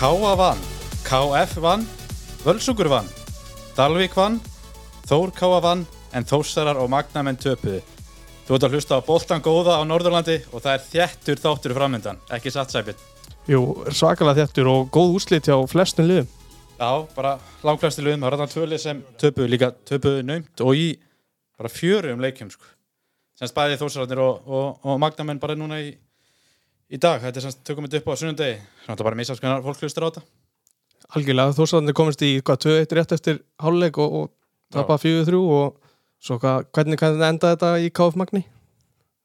K.A. vann, K.F. vann, Völsungur vann, Dalvik vann, Þór K.A. vann, en Þórsarar og Magnamenn töpuðu. Þú ert að hlusta á Boltan Góða á Norðurlandi og það er þjættur þáttur framöndan, ekki satt sæpinn. Jú, svakalega þettur og góð úslit hjá flestum liðum. Já, bara langflæsti liðum, það er þarna tvölið sem töpuðu líka, töpuðu naumt og í bara fjöru um leikjum, sko. Semst bæði Þórsararnir og, og, og Magnamenn bara núna í, í dag, þetta er semst tökum við upp á sunnundegi, þannig að bara missa skoðan fólk hlustur á þetta. Algjörlega, þórsararnir komist í hvað, 2-1 rétt eftir hálfleik og, og tappa 4-3 og svo hvað, hvernig kann enda þetta í KF Magni?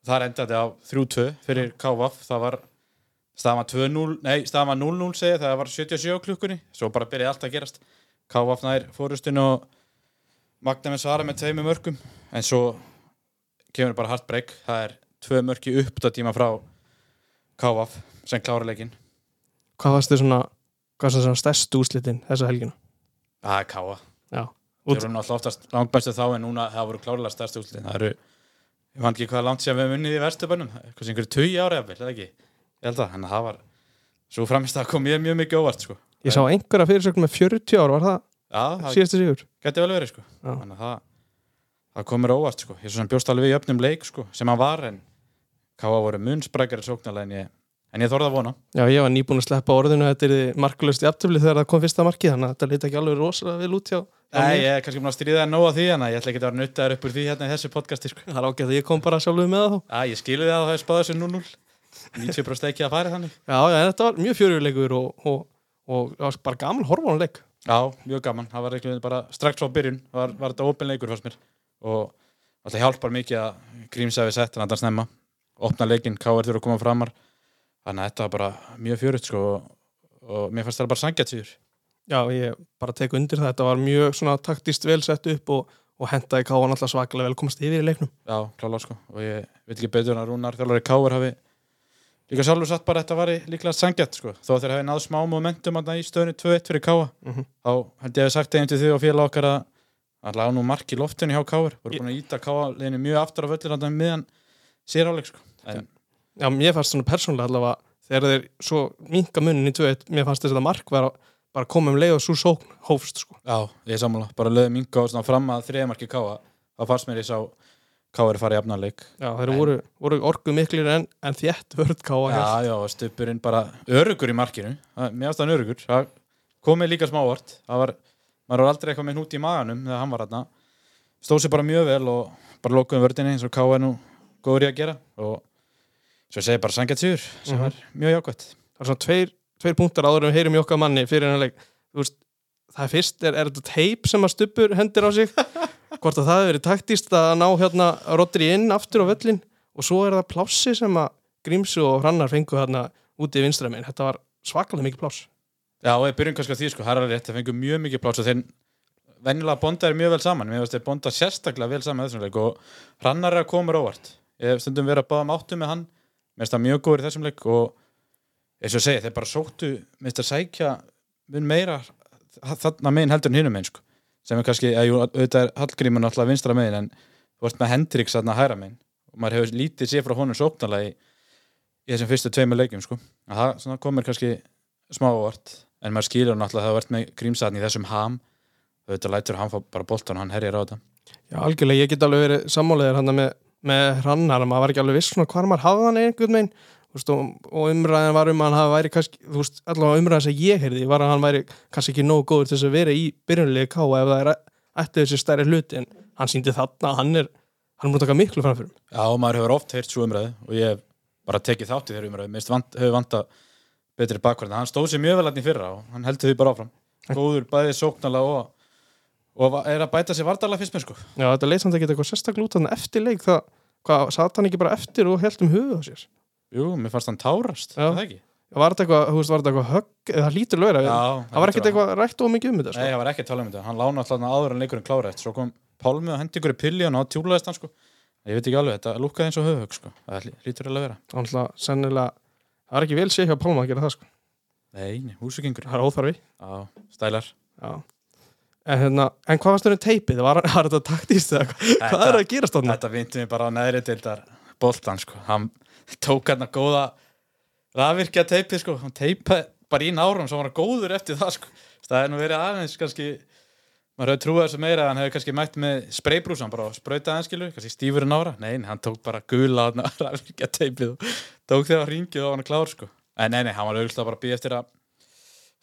Það endaði á 3-2 fyrir KVF, það var staðan var 2-0, nei staðan var 0-0 segja það var 77 klukkunni, svo bara byrjaði allt að gerast. KVF nær fórustinu og Magnamenn svara með tveimum mörgum en svo kemur bara hart breyk, það er tvö mörki uppdatíma frá KVF sem klára leikin Hvað varst þið svona, hvað er svona stærstu úslitin þessa helgina? Það er Já, þeir eru náttúrulega oftast langbæstu þá en núna það voru klárlega stærstu úrslitin það eru, ég fann ekki hvað langt sem við munnið í verstubannum, eitthvað sem einhverju 20 ára jafnvel, eða ekki, ég held að, að það var svo framist að kom mjög, mjög mikið óvart sko. ég sá einhverja fyrirsögn með 40 ár, var það Já, það síðastu sigur? geti vel verið sko. Þannig að það, það komur óvart sko. ég svo sem bjóst alveg í öfnum leik sko, sem hann var en Káa voru munsprækari sóknarlega en ég, en ég þorði að vona. Já, ég var nýbúin að sleppa orðinu þetta er markulust í aftöfli þegar það kom fyrsta markið þannig að þetta lítið ekki alveg rosalega vel út hjá Nei, ég er kannski búin að stríða það nóg á því en ég ætla ekki að vera nuttaður upp úr því hérna í þessu podcasti sko. Það er ágætt að ég kom bara sjálfur með það þá Já, ég skilu það að það er spáðið þessu 0-0 90% ekki að fara þannig. Já, já, þetta var mjög fjörjuleikur og, og, og, og það bara gaman horfónuleik Já, mjög gaman, það var bara strax frá byrjun var, var þetta opin leikur fannst mér. Og alltaf hjálpar mikið að grímsæfi sett hann að snemma opna leikinn, Káar þurfa að koma framar. Þannig að þetta var bara mjög fjörutt sko, og, mér fannst það bara sangjart síður Já, ég bara tek undir það, þetta var mjög svona taktist vel sett upp og, og hendaði káan alltaf svakalega vel komast yfir í leiknum. Já, klála sko og ég veit ekki betur en að Rúnar þjálfari Káar hafi líka sjálfur satt bara að þetta var líklega sangjart sko, þó þeir hafi náð smá momentum í stöðinu 2-1 fyrir Káa Mhm. þá held ég að sagt eigin til því og félag okkar að að lág nú mark í loftinu hjá Káar voru búin að íta Káa liðinu mjög aftur á völlir hann miðan séráleik sko. en Já, mér fannst svona persónulega allavega þegar þeir svo minka munnin í 2-1 mér fannst þess að mark var að bara koma um leið og svo sókn hófst sko. já, ég er sammála, bara lögum minga og svona fram að þriðamarki Káa þá fannst mér ég sá Káar fara í afnarleik Já, þeir En- voru, voru orgu miklir en, en þétt vörð káa já, já, og stupurinn bara örugur í markinu, Það- mér ást hann örugur það komið líka smávart. Það var, maður var aldrei eitthvað með hnút í maganum þegar hann var hann stóð sér bara mjög vel og bara lokuðum vördinni eins og Káa er nú góður í að gera og svo ég segi bara sangjart sigur sem var mjög jákvæmt Það er svona tveir, tveir punktar áður við heyrum í okkar manni fyrir hennar leik. Veist, það fyrst, er, er þetta teip sem að stupur hendir á sig? Hvort að það hefur verið taktist að ná hérna Rodri inn aftur á völlin og svo er það plássi sem að Grímsu og Hrannar fengu hérna úti í vinstra megin. Þetta var svakalega mikið pláss. Já, og ég byrjum kannski á því, sko, það er alveg rétt, það fengur mjög mikið pláts og þeir venjulega bonda er mjög vel saman, mér finnst þeir bonda sérstaklega vel saman með þessum leik og Hrannar er að koma óvart, ég hef stundum verið að báða um áttu með hann, mér finnst það mjög góður í þessum leik og eins og segi, þeir bara sóttu, mér finnst að sækja mun meira þarna megin heldur en hinum megin, sko, sem er kannski, að jú, auðvitað er Hallgrímur náttúrulega vinstra megin en þú ert með Hendriks þarna hæra megin. Og maður hefur lítið sér frá honum sóknarlega í, í þessum fyrstu tveimur leikjum, sko, að það komir kannski smá óvart. En maður skilur náttúrulega að það vart með grímsatni í þessum ham. Auðvitað lætur hann fá bara boltan hann herjar á þetta. Já, algjörlega, ég get alveg verið sammáleðir hann með, með Hrannar maður var ekki alveg viss svona hvar maður hafði hann einhvern veginn. Veist, og, og umræðin var um að hann væri kannski, þú veist, allavega umræðin sem ég heyrði var að hann væri kannski ekki nógu góður til þess að vera í byrjunlegi ká ef það er ætti þessi stærri hluti. En hann síndi þarna að hann er hann er múin að taka miklu framfyrir Já, maður hefur oft heyrt svo umræðu og ég hef bara tekið þátt í þeirra umræðu. Mér vant, hefur vanta betri bakverðin hann stóð sér mjög vel og hann er að bæta sér vardarlega fyrst mér sko. Já, þetta leit samt ekki eitthvað sérstaklega út þannig eftir leik. Það, hvað, satt hann ekki bara eftir og held um á sér? Jú, mér fannst hann tárast, Já. er það ekki? Var þetta eitthvað, þú veist, var þetta eitthvað högg? Eða það lítur lögur að Já, það var ekkert eitthvað rætt og mikið um þetta Nei, sko. það var ekki að tala um þetta, hann lána alltaf áður en leikurinn klára svo kom Pálmi og hendi ykkur í pilli og ná tjúlaðist hann sko. Ég veit ekki alveg, þetta lúkkaði eins og höfug sko. Það lí- lítur alveg að vera. Þannig að sennilega, það er ekki vel sé hjá Pálma að gera það sko. Nei, húsugengur Það er óþarfi. Já, stælar. Já. En, hérna, en hvað varst þau teipið? Var, var þetta taktist eða hvað? Hvað er að gerast þarna? Þetta vinti mig bara á neðri deildar boltan sko, hann tók hann að góða rafvirkja teipið sko, hann teipaði bara í nárum svo var hann góður eftir það sko. það er nú verið aðeins kannski maður hefur trúið þessu meira hann hefur kannski mætt með spraybrúsan bara og sprauta anskilu kannski stífur en ára, nei, nei, hann tók bara gula rafvirkja teipið tók þegar ringið og hann klár sko en nei, nei, hann var auðvitað bara að býja eftir að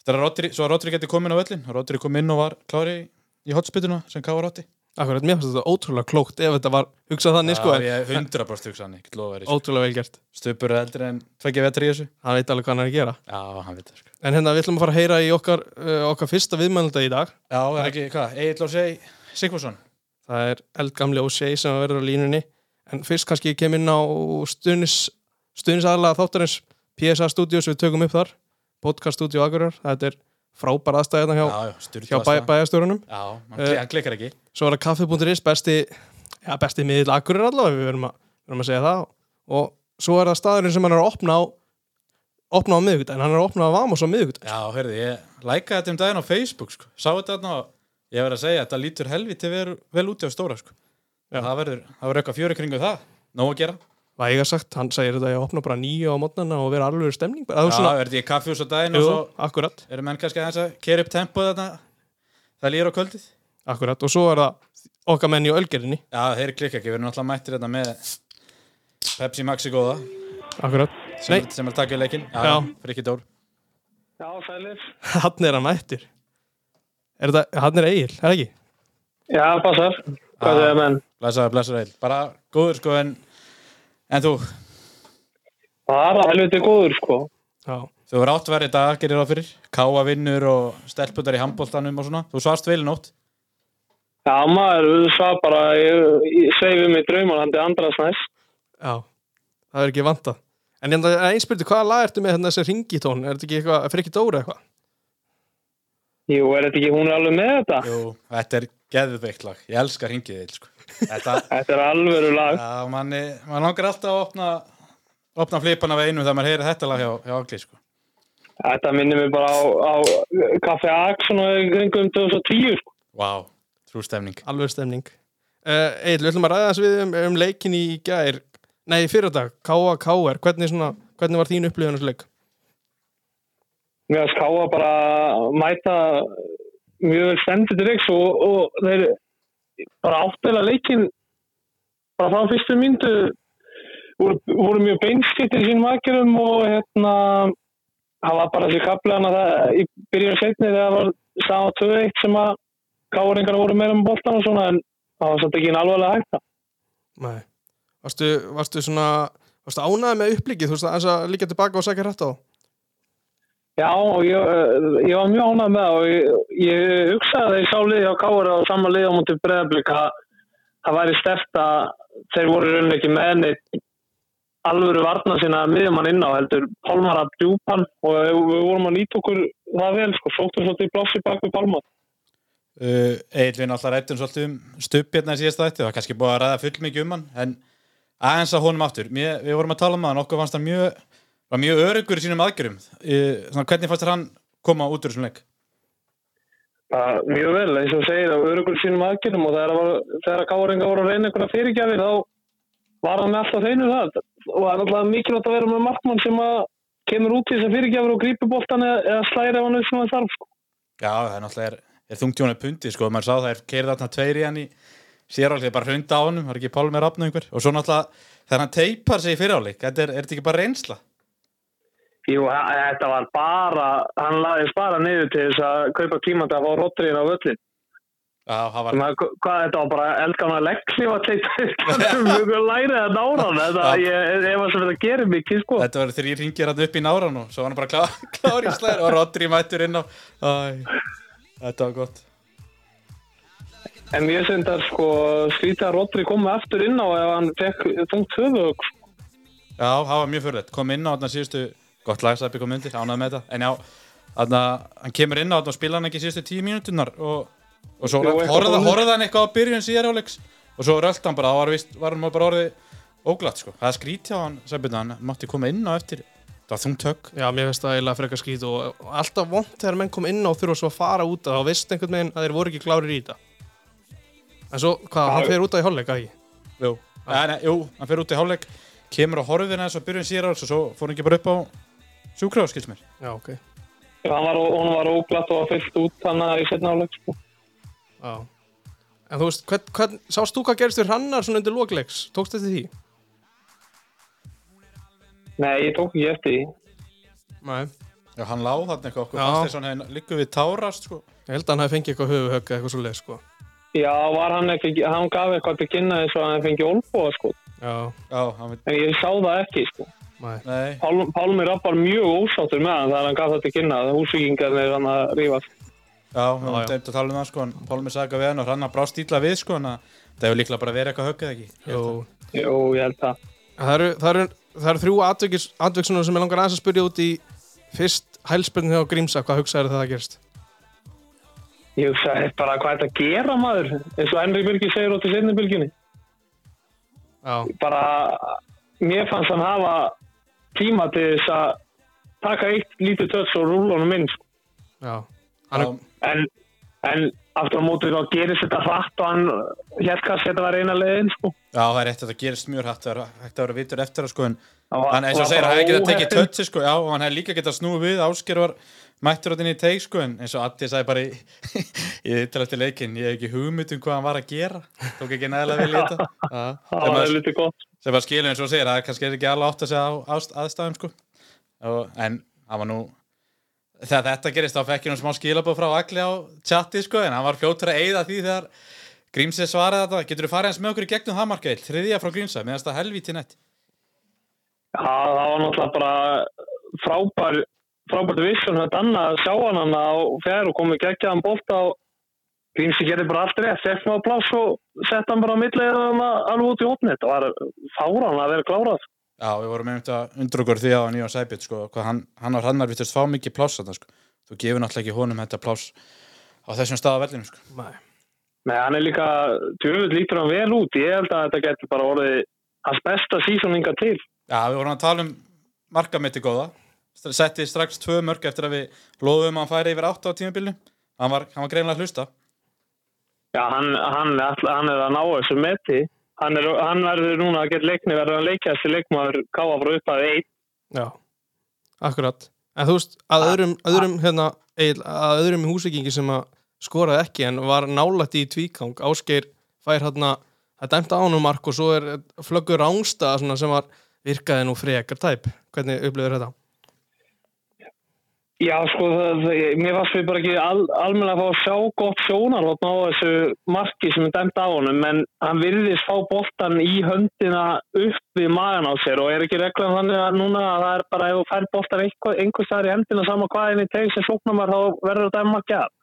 eftir að Rodri, svo að Rodri geti komin á völlin Rodri kom inn og var klári í, í hotspituna sem K.A. Rotti Akkurat, mér finnst þetta ótrúlega klókt ef þetta var hugsað þannig sko, Já, en ég 100% hugsa hann, ekki lofa þér ótrúlega vel gert. Stupur er eldri en tveggja vetri í þessu. Hann veit alveg hvað hann er að gera. Já, hann veit það sko. En hérna við ætlum að fara að heyra í okkar, uh, okkar fyrsta viðmælda í dag. Já, það er ekki, hvað, Egil og segi Sigfursson það er eldgamli O'Shea sem verður á línunni. En fyrst kannski kem inn á stuðnis stuðnisaðalega þáttarins PSA Studios við tökum upp þar podcast studio Akureyrar, þetta er frábær aðstæða hérna hjá, Já, hjá bæ, bæjastjórunum Já, hann, Eh, hann klikkar ekki. svo er það kaffi.is besti ja, besti miðill Akureyrar allavega við verum að, að segja það. Og svo er það staðurinn sem hann er að opna á opna á miðvikudaginn, hann er að opna á Vamos á miðvikudaginn Já, heyrði, ég lækaði þetta um daginn á Facebook sko. Sá þetta þarna og ég verið að segja Þetta lítur helviti vel, úti á stóra sko. Það verður, það verður eitthvað fjöri kringu það. Nó að gera Væga sagt, hann segir þetta að ég opna bara nýju á mótnana og vera alveg stemning bara, Já, er þetta í kaffjús á daginn og jú, svo akkurat, eru menn kannski aðeins að kera upp tempoð þarna Það líður á kvöldið akkurat og svo er það okkar menn í ölgerinni Já, þeir klikka ekki, við erum náttúrulega mættir þetta með Pepsi Maxi góða akkurat, sem, Nei. er, sem er takið leikinn Já, Já. Frikki Dór Já, sælir. hann er hann mættir er þetta, hann er Egil, er það ekki? Já, passar. Hvað Ah. segir menn? Blessaður, blessaður heil Bara góður sko en En þú, er helviti góður, sko. Já, þú verður átt verið dag, gerir það fyrir. Káa vinnur og stelputar í handbóltanum og svona. Þú svarst vel í nótt. Já, maður svað bara, ég, ég segi mig draumalandi andras næst. já, það er ekki vantað. En ég einspyrti, hvaða lag ertu með hérna þessi ringitón, er þetta ekki eitthvað, fyrir ekki dóra eitthvað? Jú, er þetta ekki, hún er alveg með þetta? Jú, þetta er geðveikt lag Ég elska hringið þill sko. Þetta, Þetta er alvöru lag. já, manni Man langar alltaf að opna Opna flipana við einu þegar maður heyrir þetta lag hjá, hjá Agli sko. Þetta minnir mig bara á, á Kaffi Axon og kringum 2010, sko. Vá, trú stemning Alveg stemning uh, Egil, við ætlum að ræða þess við um, um leikin í gær nei, fyrir dag, K.A.K.R. hvernig, hvernig var þín upplifun þessu leik? Mér að skáa bara að mæta mjög vel stendur til leiks og, og þeir bara áttela leikin bara frá fyrstu myndu voru, voru mjög beinskittir í sínum aðgerðum og hérna það var bara þessi kaplegan að það í byrjun setni þegar það var sama 2-1 sem að káringar voru meira með boltan og svona en það var svolítið ekki alvarlega hægt Nei. Varstu, varstu svona varstu ánæði með upplíkið, þú veist að, líka tilbaka og sækja rætt á Já, og ég, eh, ég var mjög ánægð með það og ég, ég hugsaði að þeir sá liði á Kára og saman liði á mútið breðablík að það væri stert að þeir voru í rauninni ekki með neitt alvöru varna sína miðjumann inn á heldur Pálmar að djúpan og við, við vorum að nýta okkur það vel sko, sóttum svolítið í blássi bak við Pálmar. uh, Egil við náttúrulega rættum svolítið um stupp hérna í síðasta þetta Það var kannski búið að ræða full mikið um hann En aðeins að honum aftur Mér, Við vorum að tala um hann, okkur fannst hann mjög var mjög örugur í sínum aðgjörum uh, svona, Hvernig fannst þér hann koma út úr þessum leik? Það mjög vel, eins og segir á örugur sínum aðgjörnum og þegar, þegar Káringa voru að reyna einhverja fyrirgjafir þá var hann með alltaf þeinu það og það er náttúrulega mikilvægt að vera með markmann sem að kemur út í þessar fyrirgjafir og grípur boltan eða, slæri ef hann sem hann þarf sko. Já, það er náttúrulega er, er þungtjónið pundi sko, maður sá það er keirið þarna tveir í hann í sérálið, bara hrunda á honum, það er ekki Pálmi Rafn einhver og svo náttúrulega þegar hann teipar sig í fyriráleik, þetta er, er þetta ekki bara reynsla? Jú, þetta var bara, hann laðist bara niður til þess að kaupa klímandi að fá rottriðin á völlin. Já, það var, Sem að, hvað þetta var bara eldgamla leggli og þetta mjög lærið að nára hann. Þetta, ég, ef það sem þetta gerir mikið, sko. þetta var þrý ringir hann upp í náran og svo var hann bara klár, klár í slæðir og Rodri mættur inn á Æ, þetta var gott En finnst það sko skrítið að Rodri komi aftur inn á ef hann fekk þungt höfuðug. Já, það var mjög fyrirlegt, kom inn á þarna síðustu gott lagsæpi kom undir, ánað með þetta. En já, þarna, hann kemur inn á þarna og spila hann ekki síðustu tíu mínúturnar og, og svo horfði hann eitthvað á byrjun síðarháleiks og svo rölt hann bara, það var, vist, var hann bara orðið óglatt sko, það skrítið á hann sæpina, hann mátti koma inn á eftir. Það var þungt högg Já, mér finnst það eiginlega frekar skýt og, alltaf vond þegar menn kom inn á og þurfa svo að fara út að þá veist einhvern veginn að þeir voru ekki klárir í þetta. En svo, hvað, í í hálfleik, kemur á horfðina þess að byrjun síðarháleiks og svo fór hann ekki bara upp á sjúkrá, skils mér Já, ok hann var, hún var óglatt og var fyllt út hann í setna áleik sko. Já. En þú veist, hvern, hvern, sást þú hvað gerist við hrannar svona undir lokleiks? Tókst þetta því? Nei, ég tók ekki eftir því. Nei. Já, hann láð þarna eitthvað okkur Já. fannst þess að hann líka við tárast sko. Ég held að hann hafi fengið eitthvað höfuhögg eitthvað svo leið, sko. Já, var hann ekki, hann gaf eitthvað til kynna eins og hann fengi olbúa sko. Já, Já, hann veit, En ég sá það ekki sko. Pál, Pálmi Rapp var mjög ósáttur með hann þegar hann gaf það til kynna. Húsvíkingarnir hann að rífast. Já, höfum já. teimt að tala um það sko en Pálmi sagði eitthvað við hann og hann brást ítla við sko en að það hefur líklega bara verið eitthvað höggið ekki Jú. að- Jú, ég held það. Það eru, það eru, það eru þrjú atviksunum sem ég langar aðeins að spyrja út í fyrst hælspilni á Grímsa, hvað hugsaður það að gerst? Ég hugsaði bara hvað er þetta að gera maður eins og Henry Birgir segir út í tíma til þess að taka eitt lítið töts og rúla honum inn. sko. já. Hann En, en aftur á móti þá gerist þetta hratt og hann hér kannski þetta var eina leiðin sko. Já, það er rétt að það gerist mjög hrætt það er hægt að vera vitur eftir það sko en hann eins og segir, bara hann hefði getað tekið óheppinn. tötsi sko, já, og hann hefði líka getað snúið við, Ásker var mættur átt inn í teik sko, en eins og Addi sagði bara í, í þetta eftir leikinn, ég hef ekki hugmynd um hvað hann var að gera, tók ekki nægilega vel í þetta, Já, Það var að- lítið gott. Sem var skilur eins og segir, það er kannski ekki alveg átt að segja á, á aðstæðum sko, og, en hann var nú, þegar þetta gerist þá fekk ég nú smá skilabóð frá Agli á chati sko, en hann var fljótur að eyða því þegar Grímsið svaraði þetta, getur þú farið hans með okkur í gegnum það markaðil, þriðja frá Grímsa, meðan það helvíti nett. Já, það var náttúrulega bara frábær, frábært vissun þetta annað að sjá hann á fjær og komið geggjaðan bolta og Grímsi gerði bara allt rétt, fekk maður pláss og sett hann bara á millið alveg út í opnið. Það var fáran að vera klárað. Já, við vorum einmitt að undur okkur því á Nýjón Sæbjörn sko, hvað hann, hann og Hrannar vittust fá mikið pláss þarna sko. Þú gefur náttúrulega ekki honum þetta pláss á þessum stað á vellinu sko. nei. Nei, hann er líka, tjöfull lítur hann vel út. Ég held að þetta getur bara orðið hans besta sísóninga til. Já, við vorum að tala um markamitti góða. Setti strax tvö mörg eftir að við loðum að hann færi yfir átta á tímabilnu. Hann var, hann var greinlega að hlusta. Já, hann, hann, hann er að ná þessu meti. Hann, er, hann verður núna að geta leikni, verður að leikjast til leikmaður káa frá upp að einn. Já, akkurat. En þú veist, að öðrum, öðrum hérna, að öðrum húsvikingi sem að skoraði ekki en var nálætt í tvíkang, Ásgeir fær hérna, það dæmta ánum mark og svo er flöggur rángstað svona sem var virkaði nú frekar tæp. Hvernig upplifir þetta? Já, sko, það, mér varst við bara ekki al, almennilega að fá að sjá gott sjónar á þessu marki sem er dæmt á honum, en hann virðist fá boltan í höndina upp við magan á sér og er ekki reglan þannig að núna að það er bara ef þú fær boltan einhver, einhver staðar í hendina sama hvað en í teg sem sóknar maður þá verður það dæma ekki að.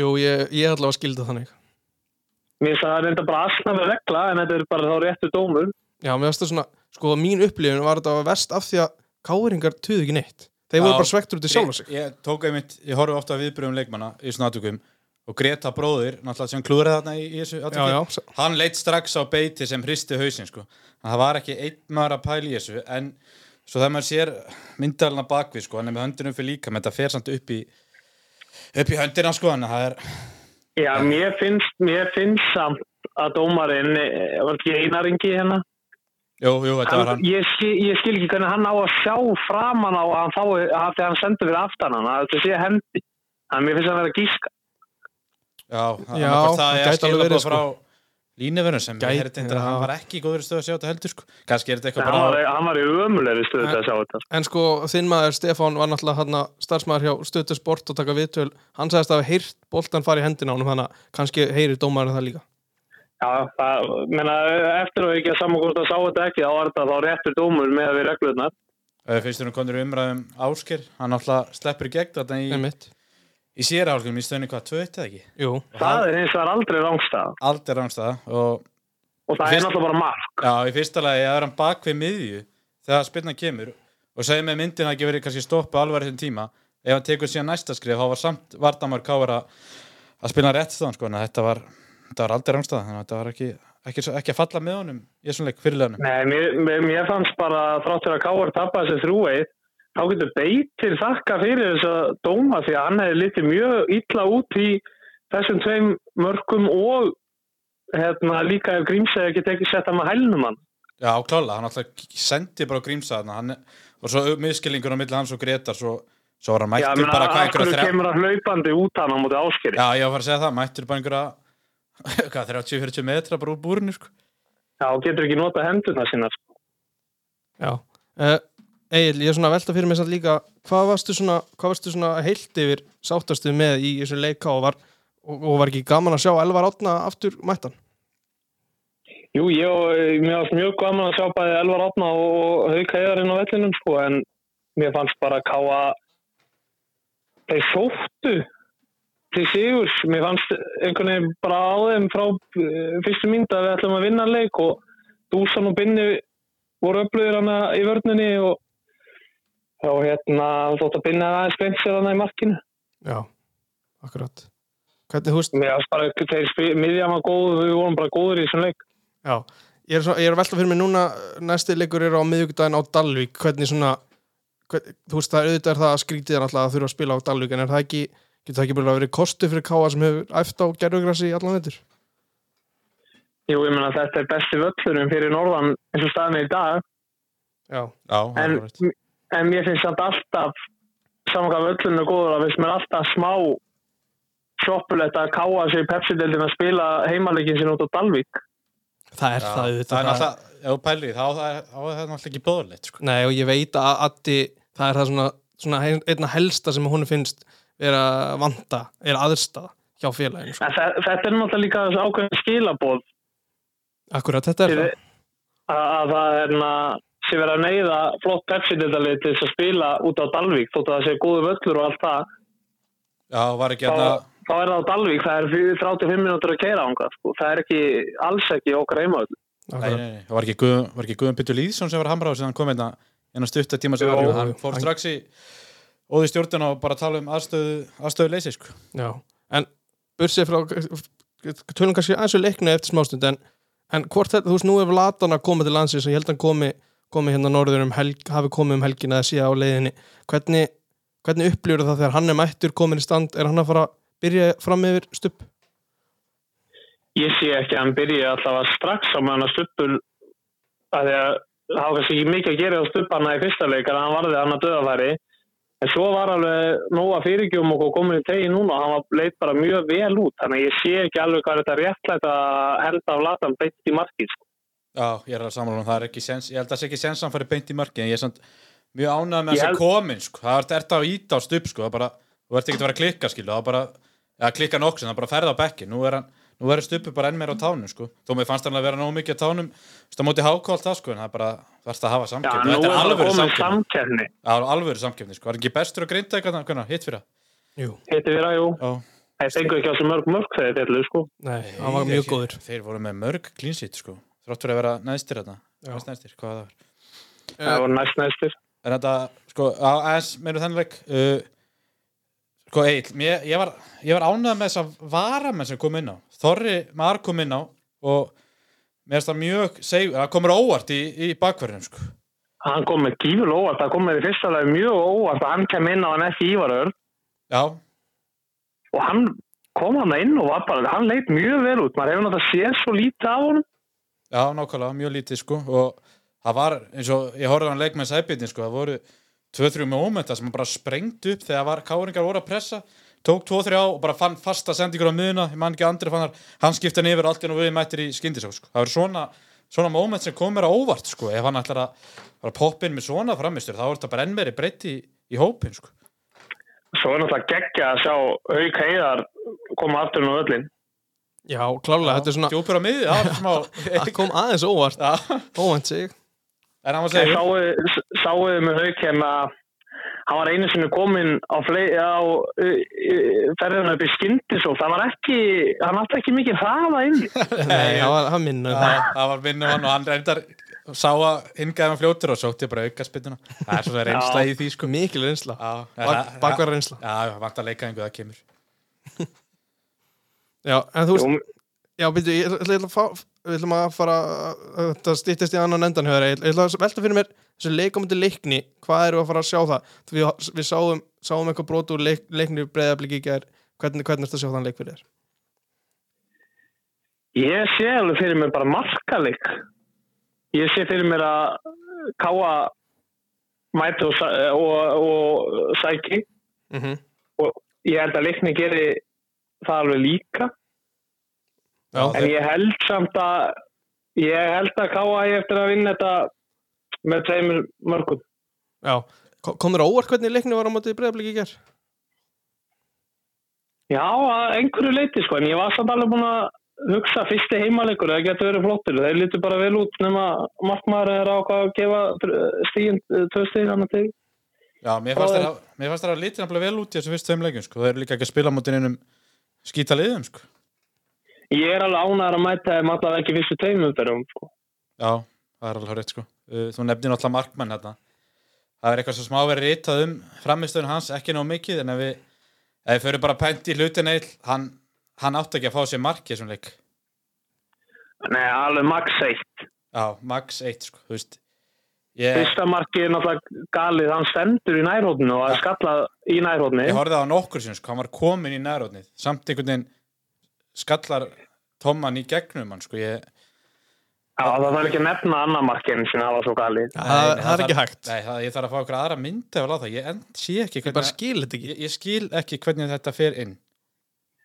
Jú, ég, ég ætla að skilda þannig. Mér finnst að það er enda bara asnafi regla en þetta er bara þá réttu dómur. Já, mér finnst það svona, sko, mín upplifin var þetta verst af því að káringar tuðu ekki neitt. Þeir voru bara svektur út í sjálfa sig. Ég, ég tók einmitt, ég horfi ofta að viðbröðum leikmanna í svona aðtökum og Greta bróðir, náttúrulega sem klúraði þarna í, í þessu já, Hann leitt strax á beiti sem hristi hausinn sko. Það var ekki einn maður að pæla í þessu en svo þegar maður sér myndalina bakvið sko, hann er með höndinu fyrir líka menn þetta fer samt upp í upp í höndina sko, en það er Já, mér finnst, mér finnst samt að dómarinn, eh, var ekki einaringi hérna? Jú, jú, þetta var hann, hann. ég, skil, ég skil ekki hvernig hann á að sjá framan á að hann fái að þegar hann sendur fyrir aftan hann að þetta sé hendi. Þannig að mér finnst hann vera að gíska. Já, Já, það það er alveg skilabóð verið, frá línuverðum sem Gæti, ég heyrði þetta að hann var ekki í góður stöð að sjá þetta heldur sko. kannski er þetta eitthvað hann var, bara hann var í ömulegri stöðu til að sjá þetta. En sko, þinn maður Stefán var náttúrulega hann starfsmæður hjá Stötu Sport og taka viðtöl. Hann sagðist að Já, það, menna, eftir að ekki að saman hvort að sá þetta ekki þá var þetta þá réttur dómur með að við reglurnar fyrst er hún konur umræðum Ásker hann alltaf sleppur í gegn þetta í, í sér álgum í stöðinu hvað, tvö eitt eða ekki? Jú, það er eins og er aldrei rángstað aldrei rangstæða og og það Fyrst- er náttúrulega bara mark. Já, í fyrsta lagi að vera hann bak við miðju þegar spilna kemur og segja með myndin að ekki verið kannski stoppu alvar þessum tíma ef hann tekur síðan næsta skrif þá var samt Vardamar Káur að að spila rétt stöðan sko, en þetta var, þetta var aldrei rangstæða þannig að þetta var ekki, ekki, ekki að falla með honum í þessum leik fyrirleganum Nei, mér, mér, mér fannst bara þráttur að Káar tappa þessi þrúið þá getur beitir þakka fyrir þess að dóma því að hann hefði litið mjög illa út í þessum tveim mörgum og hérna, líka ef Grímsæði ekki tekið sett hann með hælnum hann. Já, klála, hann alltaf sendi bara þarna, hann, og svo miskillingur á milli hans og Gretar svo svo var hann Já, mættur menn bara að hvað einhverja þrjá kemur hann hlaupandi út hann á móti áskeri. Já, ég var að að segja það, mættur bara einhverja hvað, 30-40 metra bara úr búrinu sko. Já, getur ekki nota hendurna sína. sko. Já. Uh, Egil, ég er svona að velta fyrir mig samt líka, hvað varstu svona, hvað varstu svona heilt yfir sáttastu með í þessum leika og var, og, og var ekki gaman að sjá Elvar Átna aftur mættan? Jú, ég og mér varst mjög gaman að sjá bæði Elvar Átna og Hauka Eðarinn á vellinum, sko, en mér fannst bara að káa þeir sóttu til sigurs. Mér fannst einhvern veginn bara á þeim frá eh, fyrstu mynd að við ætlum að vinna leik og Dúsan og Binni voru upplöður hana í vörninni og og hérna þótt að Binni aðeins greint sér hana í markinu. Já, akkurat. Hvernig, veist, Mér fannst bara þeir spil- miðjan var góð, við vorum bara góður í þessum leik. já, ég er, svo, ég er að velta fyrir mig núna, næsti leikur er á miðvíkudaginn á Dalvík, hvernig svona, hvern, þú veist, það auðvitað er það að skrítið er alltaf að þurfa að spila á Dalvík, en er það ekki, getur það ekki bara verið kostu fyrir Káa sem hefur æft á gerðugrassi í allan veitur? Jú, ég meina þetta er besti völlurum fyrir norðan eins og staðinu í dag. Já, Já, það en, en mér finnst samt alltaf saman hvað völlunum er góður að finnst mér alltaf smá sjoppulegt að káa sig í Pepsi-deldin að spila heimalegin sinni út á Dalvík það er Já, það auðvitað. það er þú pælir í, þá þá er er það náttúrulega ekki bóðulegt sko. Nei, og ég veit að Addi, það er það svona, svona ein- einna helsta sem hún finnst vera vanda, er aðstæða hjá félaginu. Sko. þetta er náttúrulega líka ákveðin skilabóð Akkurat, þetta er það. að, að það er na, sé verið að neyða flott Pepsi-deldalið til þess að spila út á Dalvík þótt að það sé góðu völlur og allt það Já, var ekki þá, hérna þá er það á Dalvík, það er fyrir 35 minútur að keira ánga sko. það er ekki, alls ekki okkar heimavöll Nei, nei, nei, það var ekki Guðum, var ekki Guðum Pytur Lýðsson sem var hamrað sem hann kom hérna inn á stutta tíma sem var, hann fór Hann- strax í óði stjórnuna og bara tala um aðstöðu, aðstöðu leysi sko. Já, en bursið frá tölum kannski aðeins við leiknu eftir smástund en, en hvort þetta, þú veist, nú ef Latan að koma til landsins og ég held að hann komi, komi hérna norður um helg, hafi komið um helgina eða síðan á leiðinni hvernig, hvernig upplýur það þegar hann er mættur komin í stand, er hann að fara að byrja fram yfir stupp? ég sé ekki að hann byrji allavega strax á meðan að stuppur að því að það var kannski ekki mikið að gera á stuppana í fyrsta leik en hann varði hann að döðafæri en svo var alveg nóga fyrirgjum og komin í tegi núna og hann leitt bara mjög vel út. Þannig að ég sé ekki alveg hvað er þetta réttlætt að henda af latan beint í markið sko. Já, ég er að samanlunum, það. Er ekki sens, ég held að það sé ekki sens að hann fari beint í marki, en ég er samt mjög ánægð með þessi held- komin, sko, það er þetta að íta á stup, sko, það bara, þú ert ekki að vera að klikka, skilu, það bara, eða klikka nokks, en það bara að ferða á bekki, nú er hann, nú er stupu bara enn meira á tánum, sko, þó mér fannst hann að vera nóg mikið á tánum, á móti háká allt það, sko, en það er bara, þarfst að hafa nú þetta er er alvöru samkefni, samkeppni. Já, alvöru samkefni, sko, var ekki bestur að grinda eitthvað, hvernig, hitt fyrir Jú. Hitti við að jú, það? það fengur ekki á þessu mörg mörg þegar þetta er sko. Nei, hann var mjög góður. Þeir voru með mörg klínsít, sko, þrátt fyrir að vera neðstir þarna, Já. Næst neðstir, hvað það var. það var næst næstir. Þetta, sko, á Egil, mér, ég var, ég var ánægð með þessa varamenn sem kom inn á. Þorri Mar kom inn á og mér finnst það mjög seg, það komur óvart í, í bakverðinu, sko. Hann kom með gífur óvart, það kom með í fyrsta lagi mjög óvart að hann kem inn á hann ekki ívaröður Já, og hann kom hann inn og var bara, hann leit mjög vel út maður hefur náttúrulega séð svo lítið af honum. Já, nákvæmlega, mjög lítið, sko og það var, eins og ég horfði á hann leik með sæbyrnin, sko, það voru 2-3 mómenta sem bara sprengt upp þegar var, káringar voru að pressa tók 2-3 á og bara fann fasta sendingur á miðuna, ég man ekki andri fannar hann skipta hann yfir allt og við mættir í skyndisók sko. það eru svona, svona moment sem kom mér á óvart sko. ef hann ætlar að, að poppa inn með svona framistur, þá er þetta bara enn meiri breytt í, í hópin sko. svo er náttúrulega geggja að sjá Hauk Heiðar koma aftur nú öllin Já, klálega, þetta er svona, djúpur á miði, já, smá það kom aðeins óvart, Já, óvænt sig. en hann var að segja sáu sáu með Hauk hérna hann var einu sinni komin á, flei- á ferðinu upp í skyndisók það var ekki, hann átti ekki mikið hraða inn. Nei, það var, um það, það var minnum hann og hann reyndar sá að hingaði hann fljótur og sótti bara auka spytuna það er svona reynsla í því sko. Mikil reynsla, bakvar reynsla. Já, vant að leika einhver það kemur. Já, en þú veist, Já, byrju, ég ætla, að fá, við ætlum að fara, þetta stýttist í annan endan þér, ég ætla að velta fyrir mér þessu leikamöndi leikni, hvað eru að fara að sjá það? Við, við sáum, sáum eitthvað brot úr leik, leikni breyðabliki í gær, hvernig, hvernig er þetta að sjá þann leik fyrir þér? ég sé alveg fyrir mér bara markalik ég sé fyrir mér að káa mæti og, og, og sæki mm -hmm. og ég held að leikni geri það alveg líka Já, en ég held samt að ég held að káa ég eftir að vinna þetta með tveimur mörgum já. Ko- Kom þér á óvart hvernig leikni var á mótið breyðablík í ger? Já, að einhverju leiti sko, en ég var samt alveg búin að hugsa fyrsti heimalegur, það getur verið flottur þeir lítur bara vel út nema markmaður er ákvað að gefa stíðin tvö stíðin hann til Já, mér fannst þeir að- að nefnilega vel út í þessu fyrst tveim leikjum sko. þeir eru líka ekki að spila mútið einum skýta liðum sko. Ég er alveg ánæður að mæta þeim allavega ekki fyrstu fyrir sko. Já, það er alveg rétt sko. Uh, Þú nefnir náttúrulega markmann hérna Það er eitthvað svo smá verið ritað um framistöðun hans, ekki nóg mikið en ef við, ef við fyrir bara pænt í hlutin eil hann, hann átti ekki að fá sér mark í þessum leik. Nei, alveg max 1 Já, max 1 sko, þú veist. Ég, Fyrsta markið er náttúrulega galið, hann stendur í nærhóttinu og er skallað í nærhóttinu ég horfði á nokkur sem sko, hann var komin í nærotnið samt einhvern veginn skallar Tomman í gegnum hann sko, ég, Já, það þarf ekki að nefna annar markið sem það var svo galið. Það, það er ekki hægt. Nei, það, ég þarf að fá okkur aðra myndi af það, ég en, sé ekki Ég bara hvernig, skil þetta ekki. ég, ég skil ekki hvernig þetta fer inn.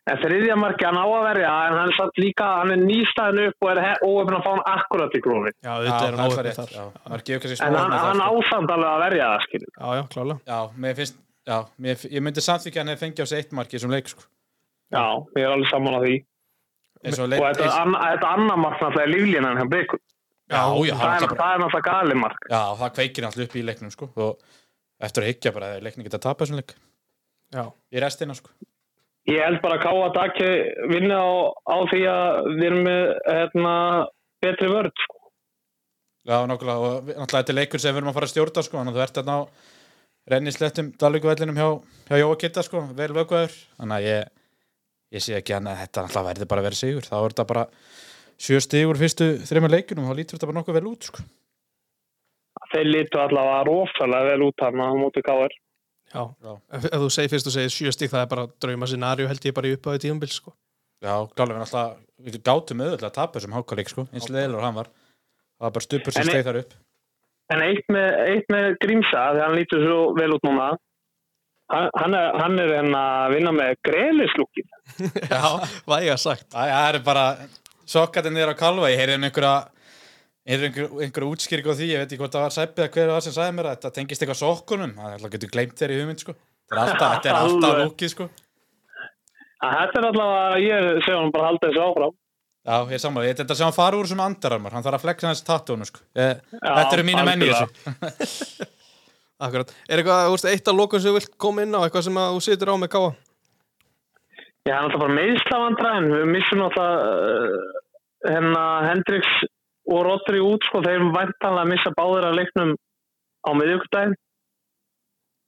En þriðja markið hann á að verja en hann er satt líka, hann er nýstæðin upp og er óöfn að fá hann akkurat í grófi Já, þetta er hann er rétt, þar. En hann, með það, hann sko. ásamt alveg að verja það, skilur Já, já, klálega. Já, mér finnst, já, mér, ég myndi samþykja hann hefði fengið á sig eitt mark í þessum leik, sko. Já, ég er alveg saman á því og þetta, annar mark náttúrulega er líflínan hjá Byggur já, já, það, það, er- það er náttúrulega galið mark. Já, það kveikir alltaf upp í leiknum, sko, og eftir að higgja bara að leiknum geta tapað þessum leik. Já, í restina, sko. Ég held bara að Káa Daki vinni á, á því að við erum með hérna, betri vörð sko. Já, nákvæmlega, og náttúrulega þetta er leikur sem við erum að fara að stjórna, sko, þannig að þú ert þarna á rennislettum Dalvíkuvellinum hjá, hjá Jóa Kitta, sko, vel vökuður, þannig að ég, ég sé ekki hann að þetta náttúrulega verði bara að vera sigur, þá er þetta bara sjö stigur fyrstu þreymur leikunum, þá lítur þetta bara nokkuð vel út, sko. Þeir lítu allavega rosalega vel út hann á móti Káar já. Já. Ef, ef þú segir fyrst og segir sjö stík það er bara drauma scenarió held ég bara í uppáði tíumbil sko. Já, klálega, við náttúrulega, við gátum auðvitað að tapa þessum hákaleik, sko, eins leðilur hann var. Það var bara stupur sem En- steið þar upp. En eitt með, eitt með Grímsa því hann lítur svo vel út núna hann, hann er, hann er hérna að vinna með greiðlislúkin Já, væga sagt Æ, það er bara sokkatinn niður á kalva, ég heyrði um einhverja heyrði einhver, einhverja útskýring á því, ég veit ekki hvort það var sæpið að hver var sem sagði mér að þetta tengist eitthvað sokkunum, það er alltaf getur gleymt þér í hugmynd, sko. Það er alltaf, þetta er alltaf lúkið, sko. Þetta er allavega, ég sé hann bara halda þessu áfram Já, ég sammála, ég þetta sem hann fara úr sem andararmar, hann þarf að flexa hans tattónu, sko. Ég, Já, þetta eru mínu menn í algjörlega. þessu. Akkurat, er eitthvað, þú veist, eitt af lokum sem þú vilt koma inn á, eitthvað sem að þú situr á með káa Já, hann er alltaf bara meðslavandræðin við missum náttúrulega uh, hérna Hendriks og Rodri út sko, þeir væntanlega missa báðir að leiknum á miðjögdæðin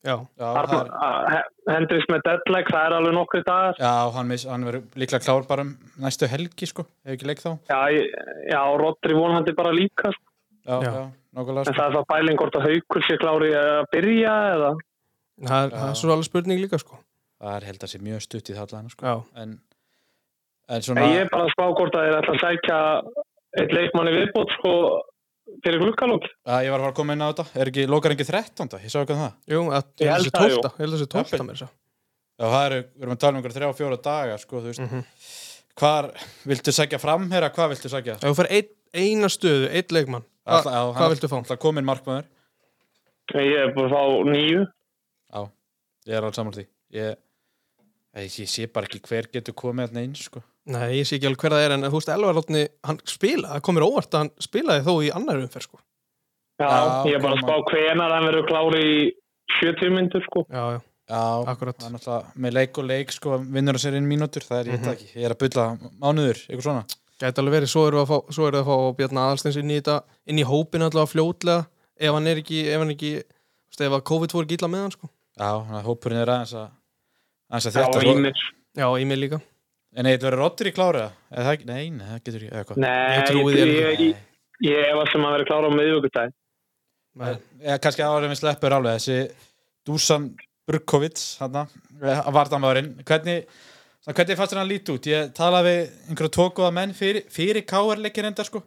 Já, Já, það er, Hendriks með deadleg, það er alveg nokkru dagar já hann, miss, hann verður líklega klár bara um næstu helgi, sko, hefur ekki leik þá. Já, já Rodri vonandi bara líka sko. Já, Já. já, nákvæmlega, en sko. það er það bæling hvort að haukur sé klári að byrja eða það er, það er svo alveg spurning líka sko Það er held að sé mjög stutt í það allan, sko. Já, En, en en svona... ég er bara að spá hvort að þeir ætla að sækja eitt leikmanni viðbót sko fyrir glukkalók Já, ég var að fara að koma inn á þetta. Er ekki, lokar ekki 13. Ég sá ekki um það. jú, að, Ég held held það, þessi tólta Ég held Jafnvel. mér svo Já, það eru, við erum að tala um einhverja þrjá, fjóra daga, sko, Mhm. Hvað hva, Alltaf- viltu fá? Alltaf komin markmaður. ég er bara að fá nýju Já, ég er alveg saman því. Ég, ég, ég sé bara ekki hver getur komið þarna inn, sko. Nei, ég sé ekki alveg hver það er en þú veist, Elvar Átni, hann spila, það komir óvart að hann spilaði þó í annar umferð sko Já, Já, ég er bara að spá hvenar hann verður klári í 70 myndur sko. Já, já, Já, Akkúrat. Það er náttúrulega með leik og leik, sko, vinnur að sér inn mínútur, það er ég mm ekki. Ég er að bylla mánuður, eitthvað svona. Gæti alveg verið, svo eru að fá, svo eru að fá Bjarni Aðalsteins inn í þetta, inn í hópin allavega fljótlega, ef hann er ekki ef hann ekki, ef að COVID ekki illa með hann sko Já, þannig að hópurinn er aðeins að, aðeins að Já, þetta, sko. Ímir. Já, í mig líka En eitthvað verður Rodri það ekki? Nei, nei, það getur ekki, eða hvað. Nei, Ég trúi því ég, alveg. ég, ég efast sem að verður klára á miðvíkudaginn. Men, eða kannski áður við sleppur alveg þessi Dusan Burkovic hann að vartamæðurinn hvernig, svona, hvernig fannst hann lítið út? Ég talaði við einhverju tókuða menn fyrir, fyrir káarleikin enda sko.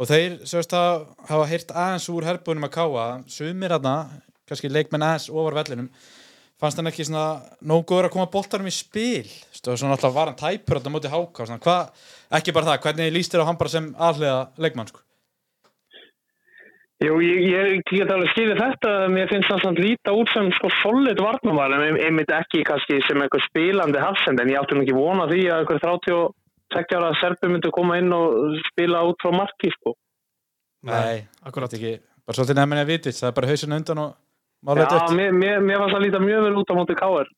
Og þeir sérst að hafa heyrt aðeins úr herbúinum að káa sumir hann, kannski leikmenn aðeins ofar vellinum fannst hann ekki svona nóg góður að koma boltarum í spil. Og svona alltaf var hann tæpur á móti háka og svona, hvað, ekki bara það, hvernig líst þér á hann bara sem aðlega leikmann sko? Jú, ég, ég get alveg skilið þetta, mér finnst það samt líta út sem sko solid varnumar, en myndi ekki kannski sem eitthvað spilandi hafsend, en ég átti nú ekki vona því að eitthvað 36 ára serbi myndi koma inn og spila út frá marki, sko. Nei, akkurat. ekki, bara svolítið nefnir að vitið, það er bara hausinu undan og Já, málega dött. mér, mér, mér fannst það líta mjög vel út á móti káir.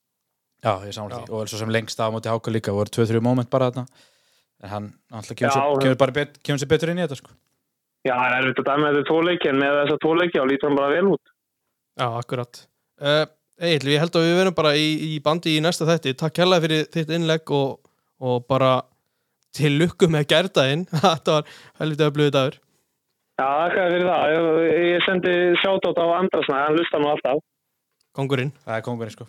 Já, ég samlega því, og svo sem lengst á móti háka líka, voru 2-3 moment bara þarna, en hann Já, kemur sér betur inn í þetta sko. Já, það er auðvitað dæmið þetta tóleiki, en með þessa tóleiki á lítur hann bara vel út. Já, akkurat uh, Egil, ég held að við verum bara í, í bandi í næsta þætti Takk hérlega fyrir þitt innlegg og, og bara til lukku með gerðaðinn Þetta var helviti öflugur dagur Já, þér fyrir það. Ég, ég sendi sjátótt á Andrasna, hann lusta nú alltaf. Kongurinn Það er kongurinn sko.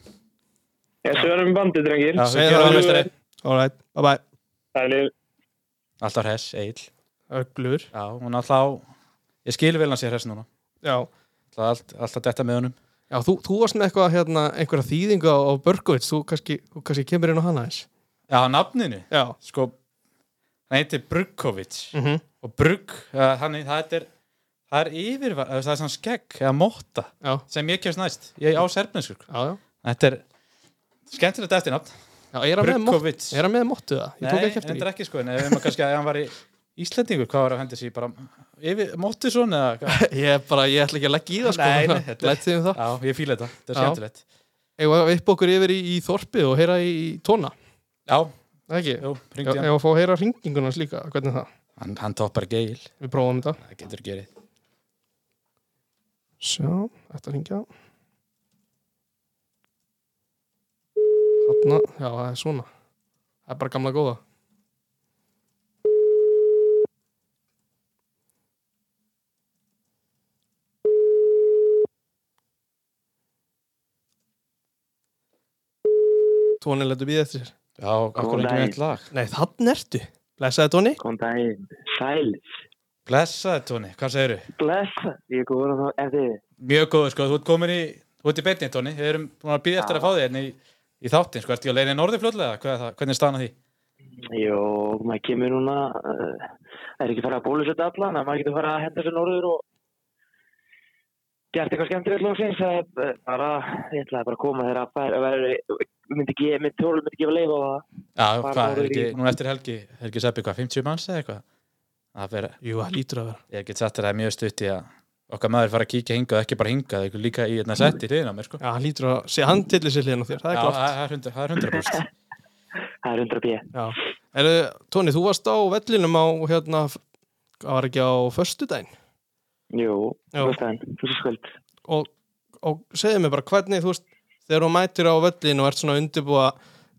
Ég svörum í bandi, drengir. Já, við það, gerum meistari. Alright, bye bye Það er líf. alltaf hress, Egil. Öflugur Já, hún alltaf, ég skil vel hann sér hress núna. Já, Alltaf, allt, alltaf detta með honum. Já þú, þú varst með eitthvað hérna, einhverja þýðingu á, á Börgovits þú kannski, þú kannski kemur inn á hana eins Já, nafninu, Já. Sko, hann heitir Brugkovic mm -hmm. og Brugg, uh, hann, það er, það er yfir, það er svona skegg eða motta Já, sem ég kemst næst, ég á serfnesku. sko. já, já. Þetta er skemmtilegt eftirnafn, Já, er hann með, er mottu það? Ég tók ekki eftir þetta því. er ekki sko, en ef maður kannski að hann var í Íslendingur, hvað var að hendi sér bara yfir Mottisson eða hvað? Ég, bara, ég ætla ekki að leggja í það sko Nei, nei, þetta er- um Já, ég fíla þetta, þetta er skemmtilegt. Eða að upp okkur yfir í, í þorpið og heyra í, tóna Já, Það ekki? jú, ringdi hann. Eða að fá að heyra hringingunars líka, hvernig er það? Hann, hann toppar geil, Við prófum þetta það getur gerið. Sjá, þetta ringja Þarna, já, það er svona Það er bara gamla góða Tóni letur við eftir sér Já, okkur Góðan ekki með eitt lag. Nei, þann ertu Blessaði Tóni Góðan daginn, sæl, Blessaði, Tóni, hvað segirðu? blessa, ég er góður að það eftir þið. Mjög góður, sko, þú ert komin í, þú ert í beinni, Tóni. Við erum búin að býða eftir að fá þig hérna í, í þáttin, sko, ertu í að leiðin norði fljóðlega? Hvað er það? Hvernig er staðan að því? Jó, maður kemur núna, uh, er ekki farið að bólusetta alla, maður getur farið að henda sér norður og gert eitthvað skemmtilegt lóksins, það er bara, ég ætlaði bara að koma þegar að færa, veri, myndi ekki, myndi tjólu myndi gefa leif á það. Já, hvað, er ekki, í- nú eftir helgi, er ekki seppi hvað, 50 manns eða eitthvað? Það fer, Jú, það lítur að vera ég get það er mjög stutt í að okkar maður fara að kíkja hingað, ekki bara hingað, eitthvað líka í hérna setti hliðin á mér, sko. Já, hann lítur að sé hann tillir sér hliðin á þér Það er Já, klart það er 100%. Það er 100%. Það er undra bíð. Já. Er, Tóni, þú varst á vellinum á hérna, var ekki á föstudaginn Jú, fyrstu skvöld. og, og segðu mér bara hvernig þú veist, þegar þú mætir á völlin og ert svona undirbúa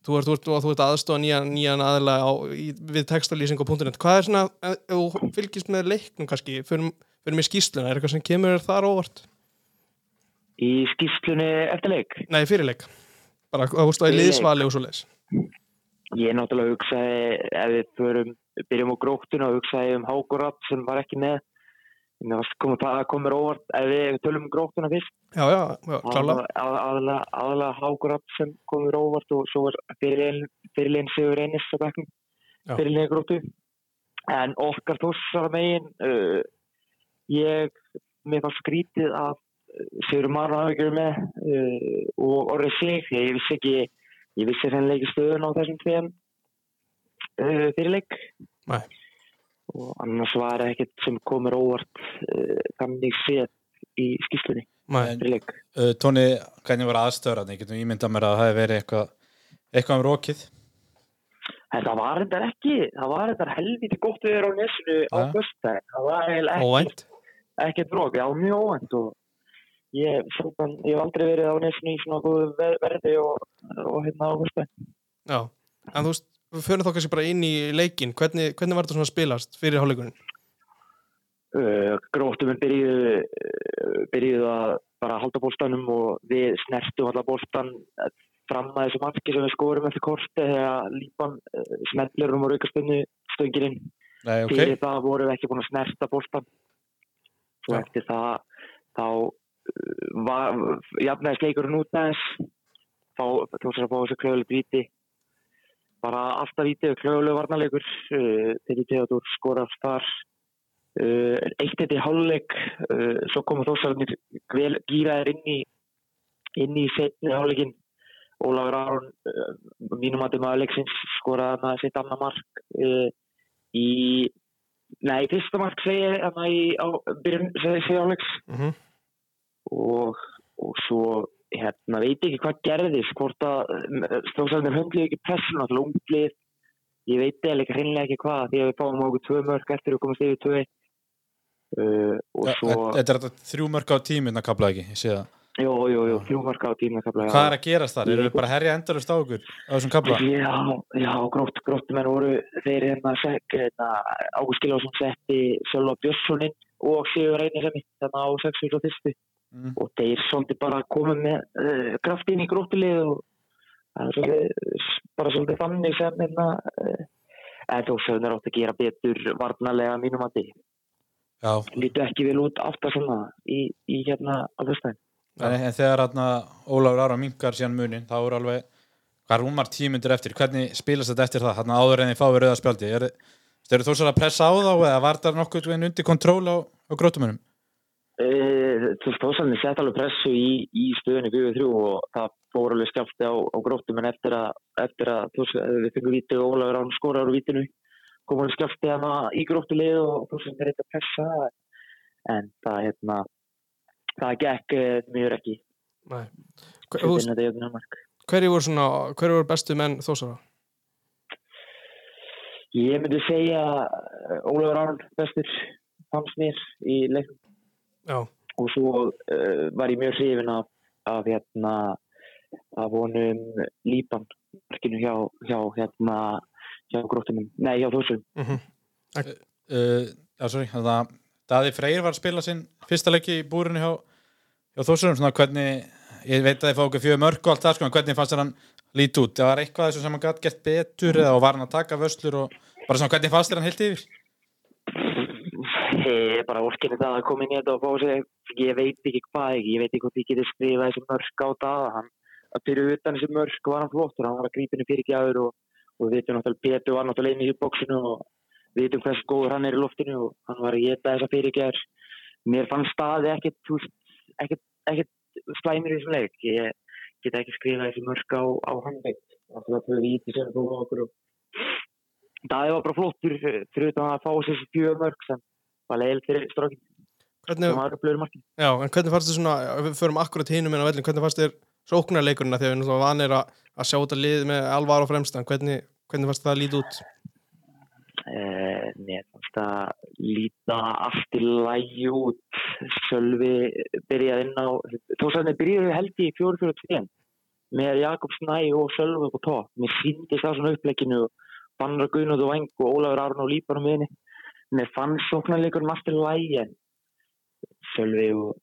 þú ert, ert, ert aðstofa nýjan, nýjan aðla á, í, við textalýsing.net hvað er svona, þú fylgist með leiknum kannski, fyrir, fyrir mér skýsluna er eitthvað sem kemur þar óvart Í skýrslunni eftir leik. nei, fyrirleik, bara, þú veist, að Fyrir leik. liðsvali og svo leis Ég náttúrulega hugsaði, ef við byrjum á gróktuna og hugsaði um Hákurat sem var ekki með. Komið það að komur óvart, ef við tölum um gróktuna fyrst. já, já, já, Aðalega aðalega Hákurat sem komur óvart og svo var fyrirlegin Sigur Einis á bekknum, Já. fyrirlegin gróttu. En okkar þossara megin, uh, ég, mér var skrítið að uh, Sigur Marra hafi ekki verið með uh, og orðið sig, ég vissi ekki, ég vissi henni ekki stöðun á þessum tveim uh, fyrirleik. Nei. Og annars var ekkert sem komur óvart uh, þannig séð í. Uh, Tóni, hvernig var aðstöðarni? Getum ímyndað mér að það hefði verið eitthvað, eitthvað um rókið. En það var þetta ekki, það var þetta helviti gott við erum á nesinu á föstudaginn. Það var óvænt ekkert brók, já mjög óvænt og ég, ég hef aldrei verið á nesinu í svona góðu ver- verði og, og hérna á föstudaginn. já, en þú veist, fyrir þá kannski bara inn í leikin hvernig, hvernig var þetta svona að spilast fyrir hálfleikurinn Uh, gróttuminn byrjuðu, uh, byrjuðu að bara halda bólstanum og við snertum allar bólstan fram að þessu marki sem við skorum eftir korti þegar lípan uh, smellur um að rauka stöngirinn. Nei, ok. fyrir það vorum við ekki búin að snerta bóltan svo Já. eftir það þá var, jafnæðis leikurinn út aðeins fá, tóksar að fá þessu klöðulegt víti bara alltaf víti og klöðuleg varnarleikur uh, Peti Theodor skorar þar uh, eitt eitt í hálfleik uh, svo komu þósararnir gýraðir inn í inn í setni hálfleikin Ólafur Aron mínum að maður leiksins skoraði með sitt annar mark í nei, fyrsta mark segi ég þarna í byrjun segi hálfleiks Mhm. og, og svo hérna, veit ekki hvað gerðist hvort að stróðsarnir höndlu ekki pressun á lunglið ég veit eða ekki hreinlega ekki hvað því að við fáum okkur tvö mörg eftir að komast yfir tvö uh, og Ja, svo Þetta er þetta þrjú mörg á tíminn að kapla ekki, ég sé það. jú, jú, jú, þrjú mörg á tíma Hvað er að gerast þar? Eru við bara að herja endalust á okkur á þessum kapla? Já, já, grótt, gróttumenn voru þeir hérna, hérna Gilvarsson setti Sölva Björnssoninn og Sigur Reynisemi þannig á 61. Mm. og þeir svolítið bara komið með uh, kraft inn í gróttilið og er svolítið, bara svolítið þannig sem hérna uh, en þó þeir átt að gera betur varnarlega mínum að því lítu ekki vel út aftar svona í, í hérna á þessstæðin en, en þegar hérna Ólafur Ára minkar síðan munin, þá er alveg hvað rúmar tímundur eftir, hvernig spilast þetta eftir það, hérna áður en þið fáið rauða spjaldi er, eru þú svo að pressa á þá eða var það veginn undir kontról á, á grótumönum? Uh, þú veist, Þósarni sett alveg pressu í, í stöðunni 4-3 og það fór alveg skjálfti á, á gróttum en eftir að, eftir að eh, við fengum víti og Ólafur án skorar úr vítinu kom alveg skjálfti hana í gróttulið og er eitthvað að pressa en það hérna það gekk uh, mjög ekki. Er hverju voru svona hverju voru bestu menn þósara? Ég myndi segja eh, Ólafur Arn bestur fannst mér í leiknum Já, og svo uh, var ég mjög hrifin af, af hérna af honum Líban markinu hjá, hjá hérna hjá gróttumum, nei hjá þósum mm Uh, já, sorry, þannig að Daði Freyr var að spila sinn fyrsta leiki í búrinu hjá, hjá Þórsurum, svona hvernig ég veit að þið fá okkur fjögur mörg og allt það, sko, hvernig fannst hann lít út? Það var eitthvað sem hann gætt gert betur eða var hann að taka vöslur og bara svona hvernig fannst hann heilt yfir? Ég er bara orkinni það að koma inn í þetta og fá sig ég veit ekki hvað ekki, ég veit ekki hvort ég geti skrifað þessi mörg á það hann, að fyrir utan þessi mörg var hann flottur. Hann var að grípinu fyrir gjafur og, og við veitum náttúrulega Petur var náttúrulega inn í bóksinu og við veitum hversu góður hann er í loftinu og hann var að geta þessa fyrir gjafur mér fann staði ekkert ekkert, ekkert slæmur í þessum leik. Ég get ekki skrifað þessi mörg á, á hann veit náttúrulega fyrir víti sem þú okkur og það var bara flottur fyrir utan að fá þessi fjögur mörg sem var leiðilegt fyrir strákin hvernig, já, en hvernig fannst þér svona við förum akkurat hinum inn á vellin, hvernig fannst þér sóknarleikurina þegar við náttúrulega vanir að, að sjá þetta lið með alvar á fremstan, hvernig, hvernig fannst það að líta út? Eh, mér fannst það líta allt í lægi út. Sölvi byrjaði inn á, þó sem þeir byrjaði held í 4-4-2 með Jakob Snæ og Sölvi á topp. Mér síndist það svona upplegginu og Bannar Guðnóð og Veng og Ólafur Arn og Líbar á miðinni. Mér fannst sóknarleikurinn allt í lægi en Sölvi og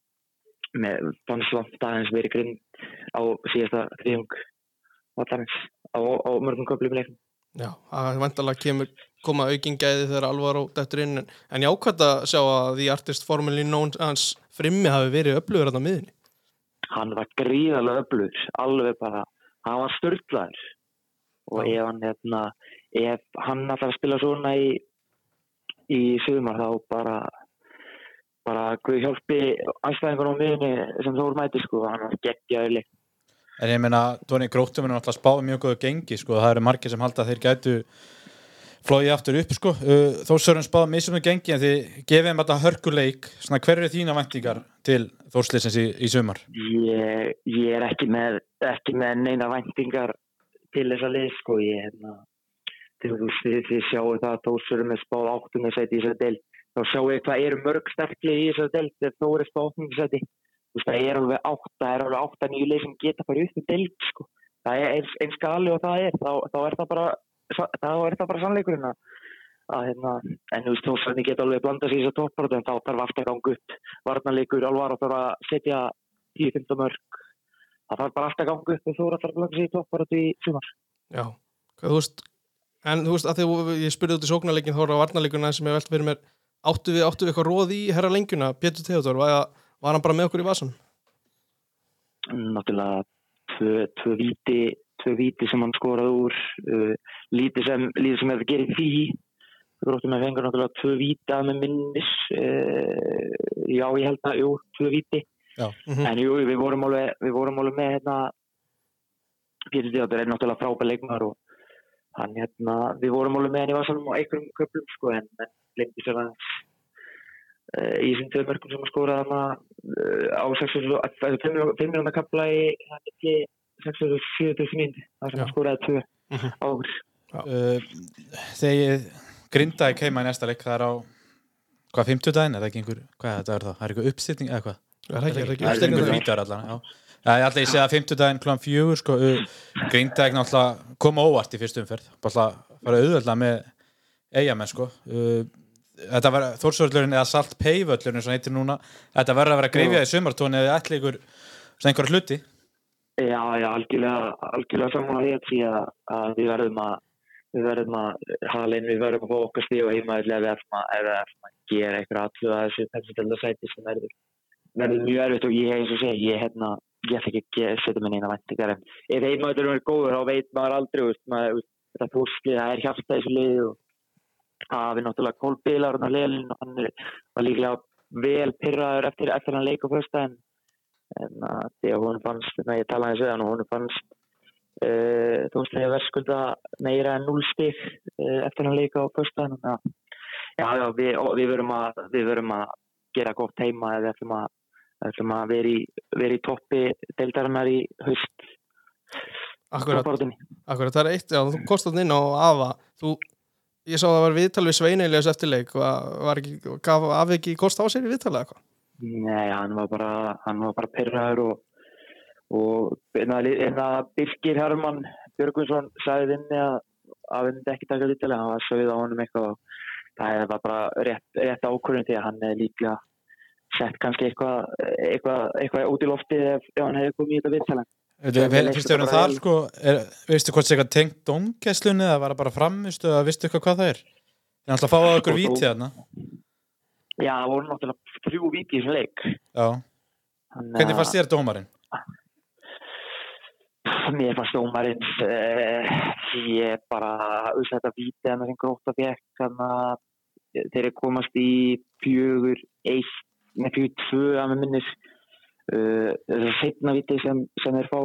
mér fannst langt aðeins verið grind á síðasta þriðung vallarins á, á mörgum köflum leiknum. Já, það vantalega kemur koma aukingæði þegar alvar á dættur inn en, en jákvæmt að sjá að því artist formuli nón hans frimmi hafi verið þarna á miðinni. hann var gríðarlega öflugur, alveg bara, hann var störtlaður og ef hann, hérna, ef hann að spila svona í, í sumar þá bara, bara Guð hjálpi anstæðingur á miðunni sem Þór mæti sko, hann var geggjaður leik. En ég meina, Tóni Gróttum er náttúrulega spáð mjög góðu gengi, sko, það eru margir sem halda að þeir gætu flóið aftur upp, sko. Uh, Þórsörun spáð misum með gengi en þið gefið þeim þetta hörkuleik, svona hver eru þína væntingar til Þórsleisins í, í sumar? Ég, ég er ekki með, ekki með neina væntingar til þessa lið sko, ég, hérna, þú veist, þið, sjáu það að Þórsörum er spáð setja í þessari del, þá sjáu ég hvað eru mörg sterkli í þessari del þegar Þór er spáð. Þú veist, það er alveg átta, það er alveg átta nýju leið sem geta bara upp í deild, sko. Það er eins, eins gali og það er, þá, þá er það bara, bara sannleikurinn hérna, en þú veist, Þórsarni geta alveg blandað sér í þess að topparötu, en þá þarf aftur að ganga upp. Varnarleikur, alvar að þarf að setja 10-15 mörg. Það þarf bara alltaf að ganga upp og Þóra þarf að blanda sér í sumar. Já, hvað þú veist en þú veist að þegar ég spurði út í sóknarleikin þá er á varnarleikuna sem ég velt fyrir mér. Áttu við, áttu við eitthvað róð í herra lengjuna, Pétur Theodor var, var hann bara með okkur í vasan? náttúrulega tvö, tvö víti tvö víti sem hann skoraði úr uh, lítið sem, lítið sem er að gera því. Gróttum að fengur náttúrulega tvö víti að með minnis uh, já ég held að, jú, tvö víti. Mhm. en jú, við vorum alveg við vorum alveg með hérna Pétur Díðatur er náttúrulega frábær leikmar og hann hérna við vorum alveg með hann í vasanum á einhverjum köplum sko en, glemdi sér aðeins uh, í þessum tvö mörgum sem að skora þarna uh, á 5 minúna kapla í hann ekki 640 minn þar sem Já. hann skoraði tvö Mhm. á okkur uh, þegar grindaði keima í næsta leik það er á hvað, 50 daginn, er það ekki einhver hvað er þetta er það, það er eitthvað uppstýtting eða hvað Er það ekki, er ekki það er uppstekning einhver það? vítar allan já. Já, ég ætla ég segja að 50 daginn klúan fjögur sko, grindaði náttúrulega koma óvart í fyrstu umferð. Bara fara auðvölda með eigamenn sko. Þetta var Þórsvöldurinn eða Salt Pay-völlurinn sem heitir núna, þetta verður að vera greifja í sumartóni eða ætla ykkur svona einhverja hluti. Já, já, algjörlega, algjörlega saman að ég því að, að við verðum að við verðum að halin, við verðum að fá okkar stíð og heima eða við ætlum að, ætlum að gera eitthvað aðtöðu að þessu pepsitölda sæti sem verður verður mjög erfitt og ég, eins og segja, ég hérna ég ætla ekki að setja mig neina væntingar en ef heimæður er góður þá veit maður aldrei veist, maður, þetta fórslið, það er hjarta í þessu liði og að við náttúrulega kólbílar og hann er- var líklega vel pyrraður eftir, eftir hann leik á fyrstæðin en að því að hún fannst, þegar ég talaði þessu og hún fannst uh, þú veist þegar verðskulda meira en 0 stig uh, eftir hann leika á fyrstæðin já, já, já við, við verum að við verum að gera gott heima eða við ætlum að, við ætlum að vera, í, vera í toppi deildarinnar í haust. Akkurat, akkurat, það er eitt, já, þú kostat inn á Ava, þú, ég sá að það var viðtal við Sveineiljus eftirleik, var, ekki, gaf Afi ekki kost á sér í viðtalið eða eitthvað? Nei, hann var bara, hann var bara pyrraður og, og einn að, einn að Birgir Hermann Björgvinsson sagði inni að að við myndi ekki taka lítið hann var sögð á honum eitthvað og það var bara rétt, rétt ákvörðin því að hann er líklega sett kannski eitthvað eitthvað, eitthvað út í lofti ef, ef hann hefði komið í þetta viðtala um bara þar sko er, veistu hvort það er eitthvað tengt domgæslunni eða var það bara framistu eða veistu eitthvað hvað það er? En alltaf fáið okkur Sko, víti þarna Já, það voru náttúrulega þrjú víti í þessum leik. Já. Þannig hvernig að- fannst þér dómarinn? Mér fannst dómarinn uh, ég bara, veist þetta víti hann sem gróta að þeir eru komast í fjögur, eitt, með fjögur tvö að með minnis uh, að setna víti sem, sem þeir fá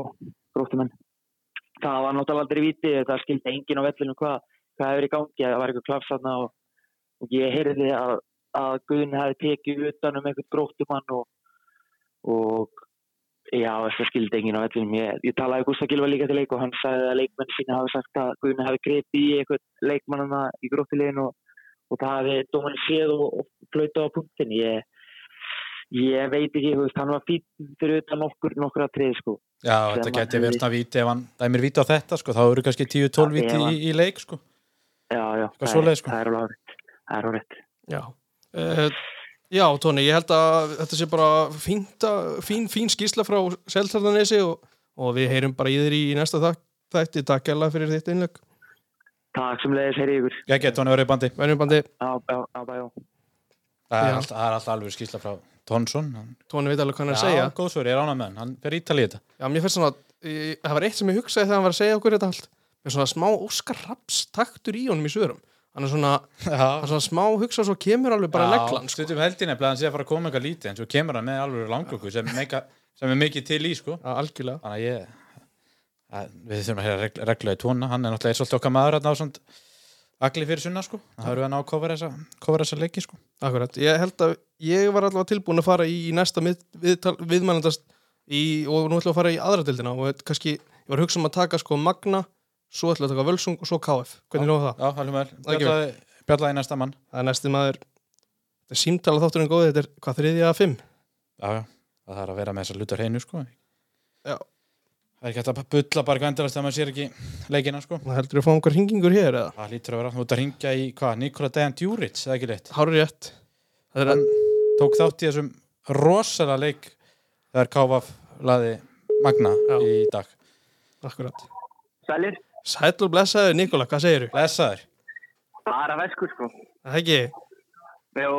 grótumenn það var náttúrulega aldrei víti, það skildi enginn á vellinu hvað, hvað hefur í gangi, það var eitthvað klafsatna og, og ég heyrði að, að Guðin hefði tekið utan um eitthvað grótumann og, og Já, það skildi enginn á vellunum. Ég, ég talaði Gustaf Gilva líka til leik og hann sagði að leikmenn sína hafi sagt að Guðni hafi greipið í eitthvað leikmannana í gróttilegin og, og það hafi dómarinn séð og, flöytið á punktin. Ég, ég veit ekki, þú veist, hann var fín fyrir utan nokkur, nokkur að treði, sko. Já, Sem þetta hefði- verið svona víti ef hann dæmir víti á þetta sko, þá eru kannski 10-12 Já, víti í, í leik sko Já, já, það, er, sko. það er alveg áriðt. Það er áriðt. Já. Uh, já, Tóni, ég held að þetta sé bara fínta, fín, fín skýsla frá Seltarnanesi og, og við heyrum bara í þér í næsta þætti. Takk hérlega fyrir þitt innleg. Takk sem leiðis, heyri ykkur. Geti hann að vera í bandi bandi, á, á, bæjó. Það er Já. alltaf, það er alltaf alveg skýrsla frá Tonsson Tóni veit alveg hvað hann er að segja. Já, góðsvör, ég er ánað með hann, hann fer ítali í þetta Já, mér finnst svona, ég, það var eitt sem ég hugsaði þegar hann var að segja okkur þetta allt. Með svona smá Óskar Raps taktur í honum í svörum. Hann er svona, hann Já, er svona smá hugsa og svo kemur alveg bara neglan, sko. Stundum heldin er að hann sé að fara að koma eitthvað lítið en svo kemur hann með alveg langlöku sem, sem er mikið til í sko Já, algjörlega. Þannig að ég að, Við þurfum að heyra regla, í tóna hann er náttúrulega svolítið okkar maður að ná svona agli fyrir sunna sko. Það verður við að ná að kofra þessa, þessa leiki sko. Akkurat, ég held að ég var allavega tilbúin að fara í, næsta við, við, viðmælendast í, og nú ætlum að fara í aðra dildina og kannski, ég var að hugsa um að taka sko Magna, svo ætlum að taka Völsung og svo KF, hvernig lóða það? Já, hælum vel, bjallaði, næsta mann. Það er næsti maður, þetta er símtala þátturinn góði, þetta er hvað þriðja að fimm? Já, já, það er að vera með þessa lutar hreinu sko. Já. Það er ekki hægt að bulla bara eitthvað endalast þegar maður sér ekki leikina sko Það heldur við að fá einhver hingingur hér eða? Það lítur að vera, þú ert að ringja í hvað, Nikola Dejan Djuric, eða ekki leitt Hárið rétt. Það er að, tók þátt í þessum rosalega leik þegar Káfaf laði Magna Já. í dag akkurat. Sælir? Sæll og blessaður Nikola, hvað segirðu? Lesaður Bara veskur, sko. Það ekki, Jó,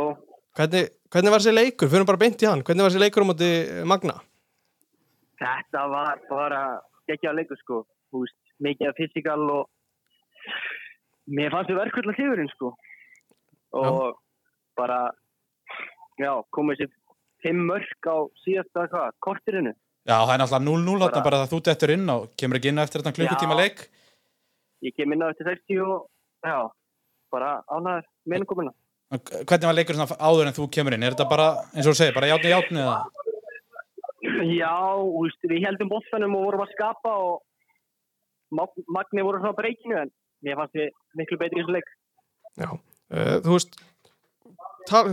hvernig, hvernig var þessi leikur? Fyrir bara beint í hann, hvernig var þessi leikur á móti Magna? Þetta var bara ekki að leikur sko, veist, mikið af fysikal og mér fannst við verkvöld að sigurinn sko og bara, já, komið sér fimm mörg á síðasta hvað, kortirinu. Já, það er náttúrulega 0-0 þarna Bara- bara það þú dettur inn og kemur ekki inn eftir þetta klukkutíma Já. leik Ég kem inn á eftir 60 og já, bara ánæður með innkomuna. Hvernig var leikur svona áður en þú kemur inn? Er þetta bara, eins og þú segir, bara játni játni eða? Já, veist, við heldum bóttanum og vorum að skapa og Mag- Magni voru svona á breykinu en mér fannst við miklu betri í þessu leik. Já, uh, þú veist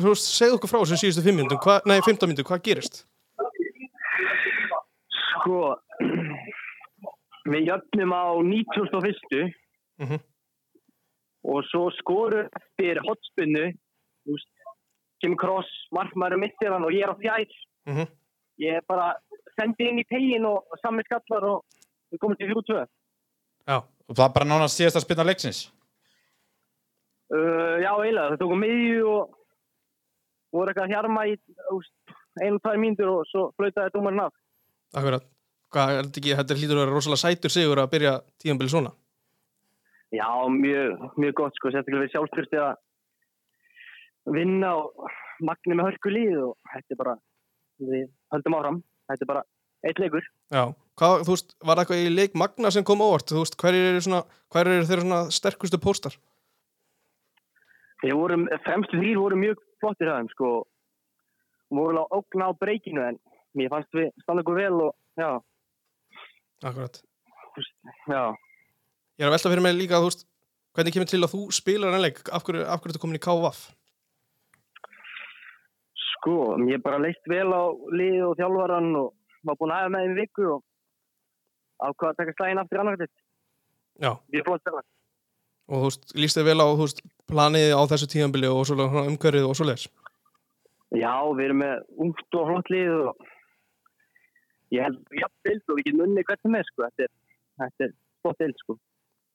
veist, segð okkur frá þessum síðustu 5 myndum, hva, nei 15 myndum, hvað gerist? Sko, við jöfnum á 91. Mhm. og svo skorur eftir hotspunnu, kemur kross, markmaður mittir hann og ég er á fjær. Mhm. Ég bara sendi inn í tegin og sami skallar og við komum til 3-2. Já, Og það bara nánast síðast að spilna leiksins Uh, já, eiginlega, það tókum miðju og voru eitthvað að hjarma í einu tvær mínútur og svo flautaði dómarinn af. akkurat þetta ekki, þetta hlýtur að vera rosalega sætur sigur að byrja tíðanbili svona Já, mjög, mjög gott sko, sérstaklega við sjálfstyrsti að vinna og magni með hörku líð og þetta er bara, við höldum áfram, þetta er bara eitt leikur. Já, hvað, þú veist, var það eitthvað í leik Magna sem kom óvart, þú veist, hverjir eru eru þeirra svona sterkustu póstar? Við vorum, fremstu þrýr voru mjög flottir það, sko, voru alveg ógna á breykinu en mér fannst við standa okkur vel og já, Akkurat já. Ég er að velta fyrir mig líka, þú veist, hvernig kemur til að þú spilar en leik, af hverju, af hverju ertu komin í KVF? Sko, ég bara leist vel á lið og þjálfaran og var búinn að hafa með í viku og ákvað að taka slægin aftur annar þetta. Já, Við erum flott stefna. og þú veist, líst þið vel á, þú veist, planið á þessu tíðanbili og svo umhverfið og svo leis Já, við erum með ungt og flott lið og ég held jafn dild og við getum unni hvernig með, sko. Þetta er, þetta er flott dild, sko.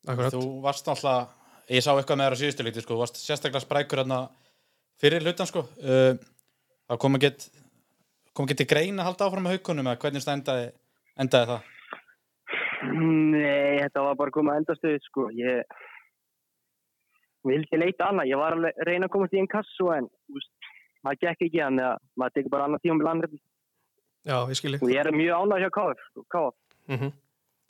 Akkurat, Þú varst alltaf, ég sá eitthvað með þér á síðustu líti sko, þú varst sérstaklega sprækur hérna fyrir hlutan sko uh, það kom ekki kom ekki til greina að halda áfram með haukunum eða hvernig það endaði, endaði það Nei, þetta var bara komið að endastöðu, sko. Ég vildi leita annað. Ég var alveg að reyna að komast í einn kassu en, veist, það gekk ekki hann eða maður tekur bara annað tíum já, ég skilji Og ég er mjög ánægð hjá KF, sko, KF. mm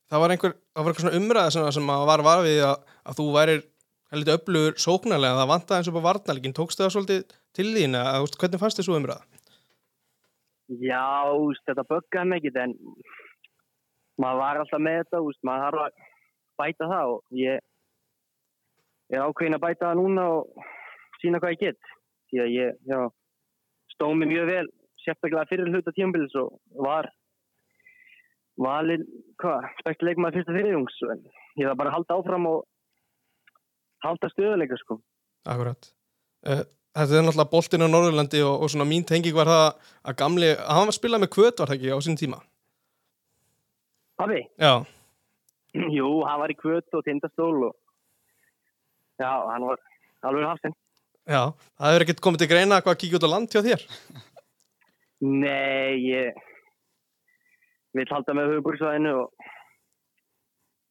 Það var einhver, það var eitthvað svona umræða sem, sem að var var við að, að þú værir heldur öflugur sóknarlega, það vantaði eins og på varnalgin, tókstu það svolítið til þín veist, hvernig fannst þið svo umræða? Já, veist, þetta böggaði ekkert en maður var alltaf með þetta, veist, maður þarf að bæta það og ég er ákveðin að bæta það núna og sína hvað ég get. Því að ég, já, stóð mig mjög vel, sérstaklega fyrir hluta tímabils og var valin, hvað, bæst leikmaður fyrsta fyrirjungs en ég var bara að halda áfram og halda stöðuleika, sko. Akkurat. Uh, þetta er náttúrulega boltinn á Norðurlandi og, og svona mín tenging var það að gamli, að hann var að spila með kvöt var það ekki á sín tíma? Hafi? Já, Jú, hann var í kvöt og tindastól og já, hann var alveg hafsinn. já, það hefur ekkert komið til greina hvað að kíkja út á land hjá þér. Nei, ég vil halda með höfubursvæðinu og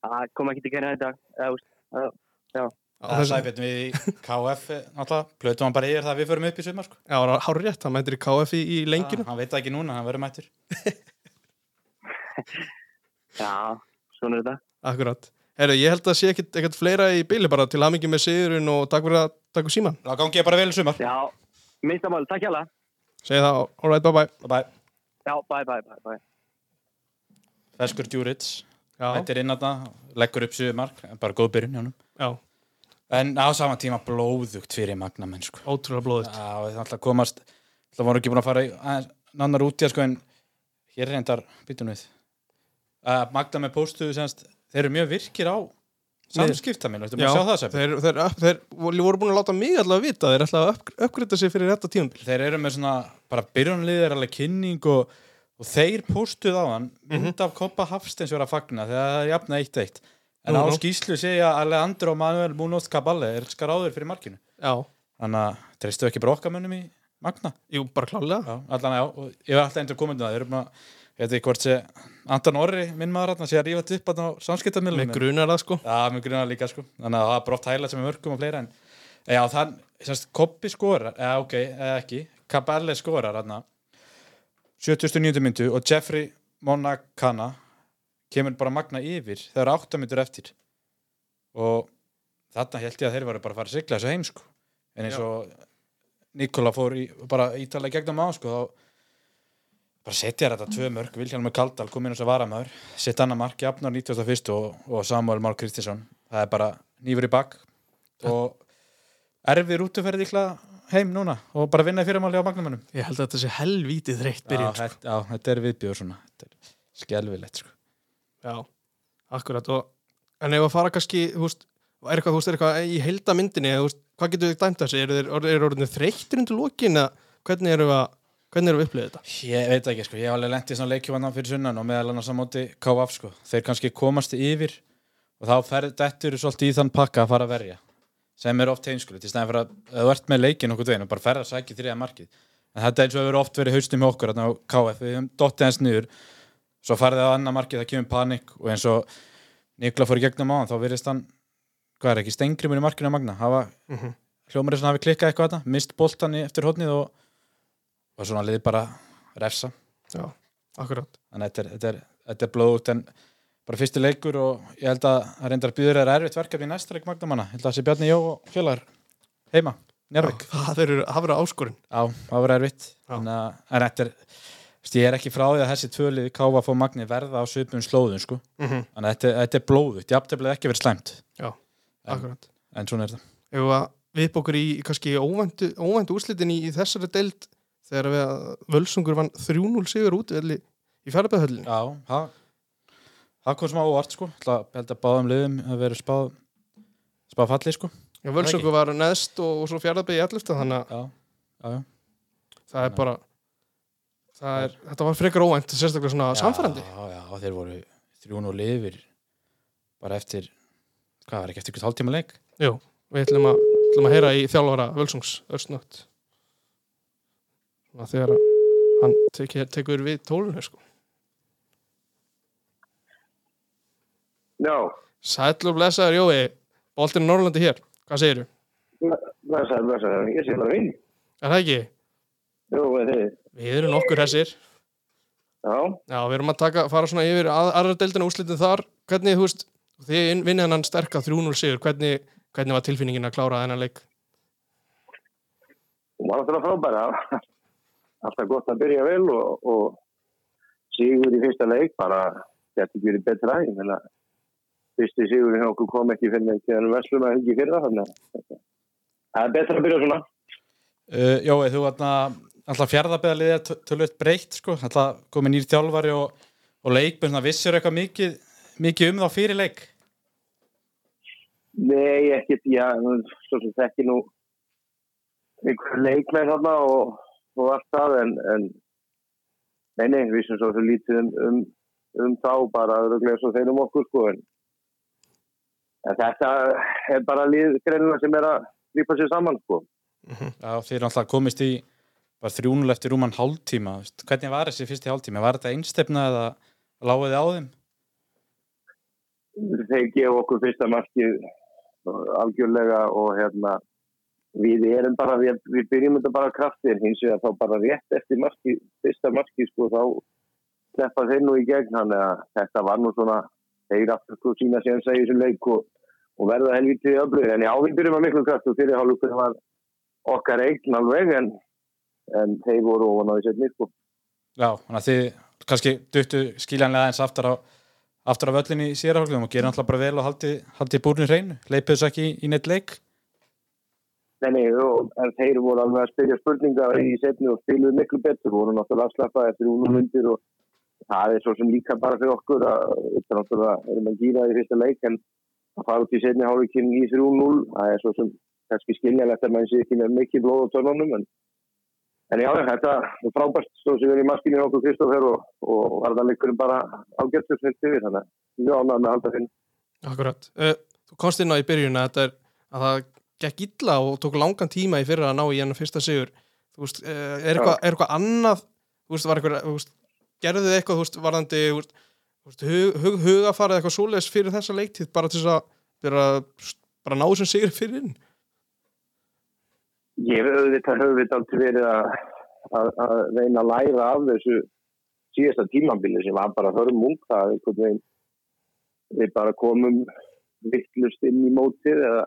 það kom ekki til kæra í dag. Eða, úst, að, Á það er sæfinn við í KF náttúrulega, plötum hann bara yfir það að við förum upp í sumar sko. Já, það var hár rétt, hann mætir í KF í, í lenginu. hann veit það ekki núna, hann verður mættur já, svona er þetta. Akkurat. Herru, ég held að sé ekkert, ekkert fleira í byli bara til hamingi með sigurinn og takk fyrir að takk síman. þá gangi ég bara vel í sumar Já, minnstamáli, takk hjá það. Segði það, all right, bye bye. bye bye Já, bye, bye, bye, bye. Feskur Djurits, Já, þetta er inn að leggur upp sumar, bara góð byrjun hjá honum já, en á sama tíma blóðugt fyrir magnamenn sko. ótrúlega blóðið. Já, það ætla að komast Það voru ekki búin að fara aðeins nannar út í að sko en hér er reyndar býtum við uh, Magda með póstuðu semst þeir eru mjög virkir á samskipta minn, veitum Já, að sjá það sem þeir, þeir, þeir, voru búin að láta mig allavega vita, þeir ætla að upp, uppgriða sig fyrir þetta tímabil. þeir eru með svona bara byrjunliðir alveg kynning og, og þeir póstuð á hann mynd af Koppa Hafsteins vera að fagna þegar það er jafna 1-1 en á skýslu segja Alejandro Manuel Munoz Caballe er skaráður fyrir markinu. Já, þannig að treystu ekki bara okkar mönnum í Magna? Jú, bara klálega. Allan já, ég var alltaf endur komundina, þeir eru búin að ég veit ekki hvort sé Anton Orri, minn maður hann, sé að rífa upp á samskiptamilunum með grunar það sko. Já, með grunar líka sko. Þannig að það brótt hæla sem er mörgum og fleira en Já, þann, semst, Koppi skorar eða ok, eða ekki, Cabelle skorar hann 79. myndu og Jeffrey Monacana kemur bara magna yfir það eru 8 myndur eftir. Og þarna held ég að þeir varu bara að fara að sigla þessu heim sko. En eins og Nikola fór í, bara ítalega gegnum á sko þá bara setja þetta tvö mörg Vilhelm Kaldal kom inn og svo varamæður setja annar mark í afnar 91. og, og Samuel Már Kristinsson það er bara nýfur í bakk og erfið rútuferði heim núna og bara vinna í fyrirmáli á magnumannum ég held að þetta sé helvítið þreytt já, byrjun sko. þetta- já, þetta er er skelvilegt sko. Já, akkurat og, en ef að fara kannski veist, er eitthvað, veist, er eitthvað í heildamyndinni þú veist, hvað getur þið dæmt þessi eru þeir eru orðinni þreyttir undir lokin eða hvernig eru að hvernig eru að upplifa þetta? Ég veit ekki, sko, ég hef alveg lent í svona leikjumann fyrir sunnan og meðal annars á móti KF sko. þeir kannski komast yfir og þá ferð dettur svolítið í þann pakka að fara að verja sem er oft heimskulit í stæðan fyrir að þú ert með leikin okkur dveginn og bara ferð að sækja þriða markið. En þetta er eins og hefur oft verið haustum með okkur á KF, við höfum dottið hans niður svo farið á annar markið, það kemur panik og eins og Nikla fór í gegnum á hann þá virðist hann, hvað er ekki, stengrimur í markinu að magna, hafa Mhm. hljómar þess að hafi klikkað eitthvað þetta, mist boltan eftir hodnið og, og svona liði bara refsa já, akkurat. Þannig að þetta er, er, er blóðut en bara fyrsti leikur og ég held að það reyndar býður er erfitt verkefni í næsta leik Magdamanna, ég held að það sé Bjarni Jó og félagar heima, Njárvík það eru það verður áskorun. Já, það var erfitt. Já. en, að, en þetta er, ég er ekki frá því að þessi tvölið káfa fór Magni verða á svipum slóðum sko. mm -hmm. þannig að þetta, þetta er blóðut, jafnteflið ekki verið slæmt. Já, En- akkurat. en svona er þetta ef að við okkur í kannski óvæntu, óvæntu úrslitin í, í þessari deild þegar við að völsungur vann 3-0 sigur út í fjárabæðhöllinni Já, það það kom smá óvart sko. Ég held að báðum liðum að vera spáð spáð falli sko. Já, völsungur var neðst og, og svo fjárabæði í 11 þannig að það er bara það er, þetta var frekar óvænt sérstaklega svona samfærandi Já, já, þeir voru þrjún og lifir bara eftir hvað var ekki eftir eitthvað hálftíma leik Jú, við ætlum að, ætlum að heyra í þjálfara völsungs örsnögt þegar hann tek, tekur við tólunni sko. Já, Sæll og blessaður Jói Boltinn í Norrlandi hér, hvað segirðu? blessaður, blessaður, ég sé bara vinn. Er það ekki? Jú, við. Við erum nokkur þessir Já, Já, við erum að taka, fara svona yfir að, aðra deildina úrslitin þar hvernig, þú veist, þið vinnið hennan sterka 3-0 sigur, hvernig, hvernig var tilfinningin að klára þennan leik? hún var alltaf frábæra. Alltaf gott að byrja vel og, og sigur í fyrsta leik, bara þetta ekki verið betra. Ég meina, fyrsti sigurinn okkur kom ekki fyrir mig þegar Veslum að huggi fyrra, þannig að það er betra að byrja svona. uh, Jói, þú var alltaf fjárðabeðalið er tölvöld breytt sko, alltaf komið nýr þjálfari og, og leikmenn, vissir eitthvað mikið, mikið um þá fyrir leik Nei, ekkert, já, svo sem þekki nú einhver leikmenn þarna og, og allt það, en, en nei, nei, við sem svo lítið um, um, um þá, bara öðruglega svo þeir um okkur, sko, en, en þetta er bara lið greinuna sem er að lípa sér saman, sko. Já, þeir alltaf komist í bara þrjúnul eftir rúman hálftíma hvernig var þessi fyrsti hálftíma, var þetta einstefna eða láguði á þeim? Þeir gefa okkur fyrsta markið algjörlega og hérna, við erum bara, við, við byrjum þetta bara kraftir, hins vegar þá bara rétt eftir markið, fyrsta markið, sko, þá sleppa þeir nú í gegn, þannig að þetta var nú svona, þeir aftur sko sína sem segja þessu leik og, og verða helvítið öflugir, en já, við byrjum að miklu kraft og fyrir hálflugur var okkar eign alveg, en, en þeir voru ofan á setni, sko. Já, þannig að þið kannski duttu skiljanlega eins aftur á aftur á völlinni í sérahálfum og gerir alltaf bara vel og haldi, haldi búrinu hreinu, leipið þess ekki í, í neitt leik Nei, nei, og, en þeir voru alveg að spyrja spurningar í setni og spiluðu miklu betur, voru náttúrulega afslappaði eftir únum myndir og það er svo sem líka bara fyrir okkur að þetta náttúrulega erum að gýra í fyrsta leik en að fara út í setni hálfvíkinn í 3-0, það er svo sem kannski skiljanlegt að mann sé ekki með mikið blóð á törnunum en, en já, þetta er frábært stóð sem er í maskinu okkur Kristófer og, og varðanleikurinn bara ágættur fyrir því, þannig að mjög ánægð með að halda þinn. Akkurat. Uh, þú komst inn á í byrjun að, er, að það gekk illa og tók langan tíma í fyrra að ná í hennar fyrsta sigur. Þú veist, uh, er, eitthvað, er eitthvað annað, þú veist, var eitthvað, þú veist, gerðu þið eitthvað, þú veist, varðandi þú veist, hug, hug, hugafarið eitthvað svoleiðis fyrir þessa leiktíð bara til þess að bara, bara ná sem sigur fyrir inn Ég hef auðvitað höfðið verið að, að, að reyna að læra af þessu síðasta tímambili sem var bara hörmung það einhvern veginn við bara komum vittlust inn í mótið eða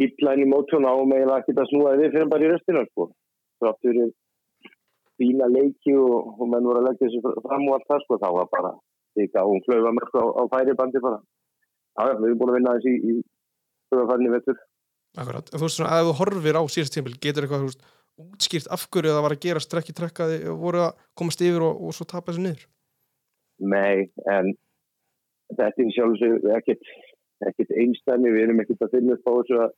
inn í mótið og ekkert að snúa við fyrir bara í restina sko. Þrátt fyrir fína leiki og, og menn voru að leggja þessu fram og allt það sko, þá var bara líka og hún flög að mörg á, á færibandi bara. Já, já, við erum búin að vinna þessi í, í flögafærni vettur. Akkurat, þú veist svona, ef þú horfir á síðast tímabil getur eitthvað, þú veist, útskýrt af hverju það var að gera strekki trekkaði og voru að komast yfir og, og svo tapa þessu niður? Nei, en þetta er sjálfsög ekkert, einstæmi, við erum ekkert að finna upp á þessu að,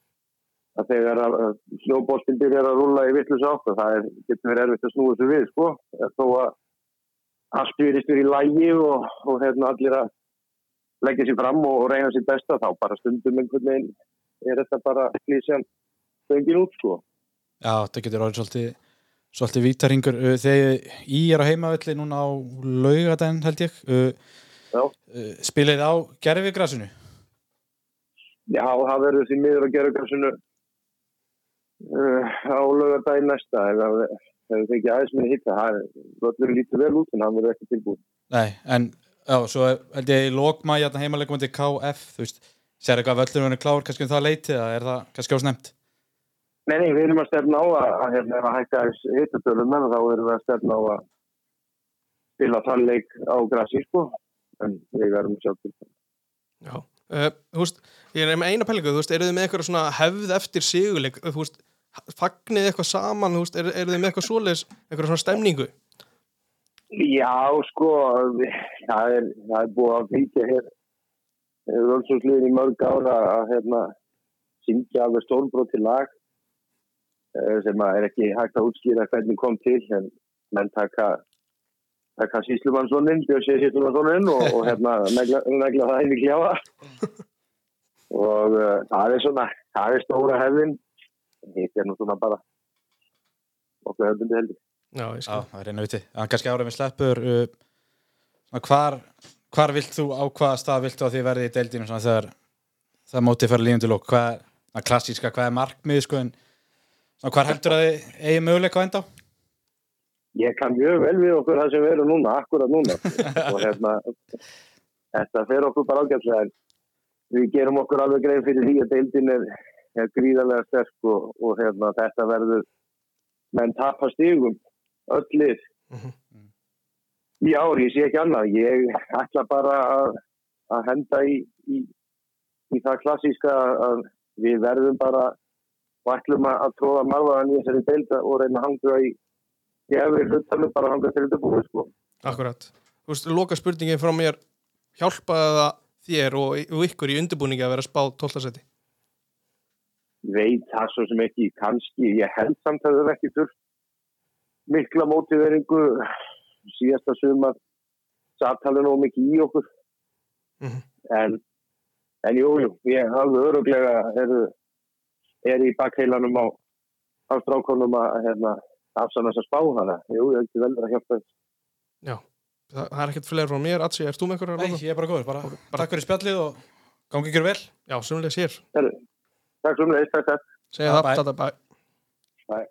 að þegar að snjóbólstinn byrjar að rúla í vittlus átt og það er, getur verið erfitt að snúa þessu við, sko, þó að allt virist verið í lægi og, og hérna allir að leggja sér fram og, og reyna sér besta, þá bara stundum einhvern veginn er þetta bara klísjan þengin út, sko. Já, það getur orðið svolítið svolítið vítaringur. Uh, þegar í er á heimavelli núna á laugadaginn held ég uh, uh, spilið á gerfigrasinu Já, það verður því miður að gera græsunu uh, á lögardaginn næsta ef það hefur fengið aðeins með hitta það verður lítið vel út en það verður ekki tilbúin Nei, en já, svo held ég í lokma hérna heimalegum til KF þú veist, sér eitthvað völlur verið klár kannski um það leiti eða er það kannski ásnemt Nei, nei, við erum að stefna á að, að hérna, ef að hækka hittatölu menn þá erum við að stefna á að spila þann leik á græsi sko. En við verðum sjálf til það. Já, uh, þú veist, ég er með eina pælingu, þú veist, eru þið með eitthvað svona hefð eftir sigurleik, þú veist, fagnið eitthvað saman, þú veist, eru, eru þið með eitthvað svoleiðis, eitthvað svona stemningu? Já, sko, það er, það er búið að fylgja hér völdsúsliðin í mörg ára að hérna, syngja alveg stórbróti lag eh, sem að er ekki hægt að útskýra hvernig kom til en menn taka taka síslumannssonin, Björn síslumannssonin og, og hérna negla, negla það inn í kljáða og uh, það er svona það er stóra hefðin. Hitt er nú svona bara okkur hefðundi heldur. Já, ég Já, skil. það er einu viti en kannski árið við sleppur uh, hvar, hvar vilt þú á hvaða stað vilt þú að þið verði í deildinu svona, þegar það mótið fyrir lífum til lók hvað er það klassíska, hvað er markmið sko, en, svona, hvar heldur að þið eigi möguleika á enda á? ég kann mjög vel við okkur það sem við erum núna, akkurat núna og hérna þetta fer okkur bara ágætlega en við gerum okkur alveg grein fyrir því að deildin er, er gríðarlega sterk og, og hérna þetta verður menn tapa stigum öll lið Mhm. Ári, ég sé ekki annað ég ætla bara að, að henda í, í, í það klassíska að við verðum bara og ætlum að, að tróða marfaðan í þessari deilda og reyna að hanga í verið hlutanum bara hanga til þetta búið sko. Akkurat. Þú veist, loka spurningin frá mér, hjálpaði það þér og, og ykkur í undirbúningi að vera spá 12. seti? Veit það svo sem ekki, kannski, ég held samt að það ekki þurft mikla mótiveringu síðasta sumar sattalið nóg mikið í okkur Mhm. en, en jú, jú, ég alveg öruglega er, er í bakheilanum á, á strákonum að hérna, afsann þess að spá hana, jú, ég ekki vel verið að hjálpa þess. Já. Það, það er ekkert fleiri frá mér, Atsi, erst þú með eitthvað að Nei, ég er bara góður, bara, bara- takk fyrir spjallið og gangi ykkur vel Já, sumlega sér. Takk fyrir mig, takk, takk. Segja það, bye. þetta, bæ. Bye.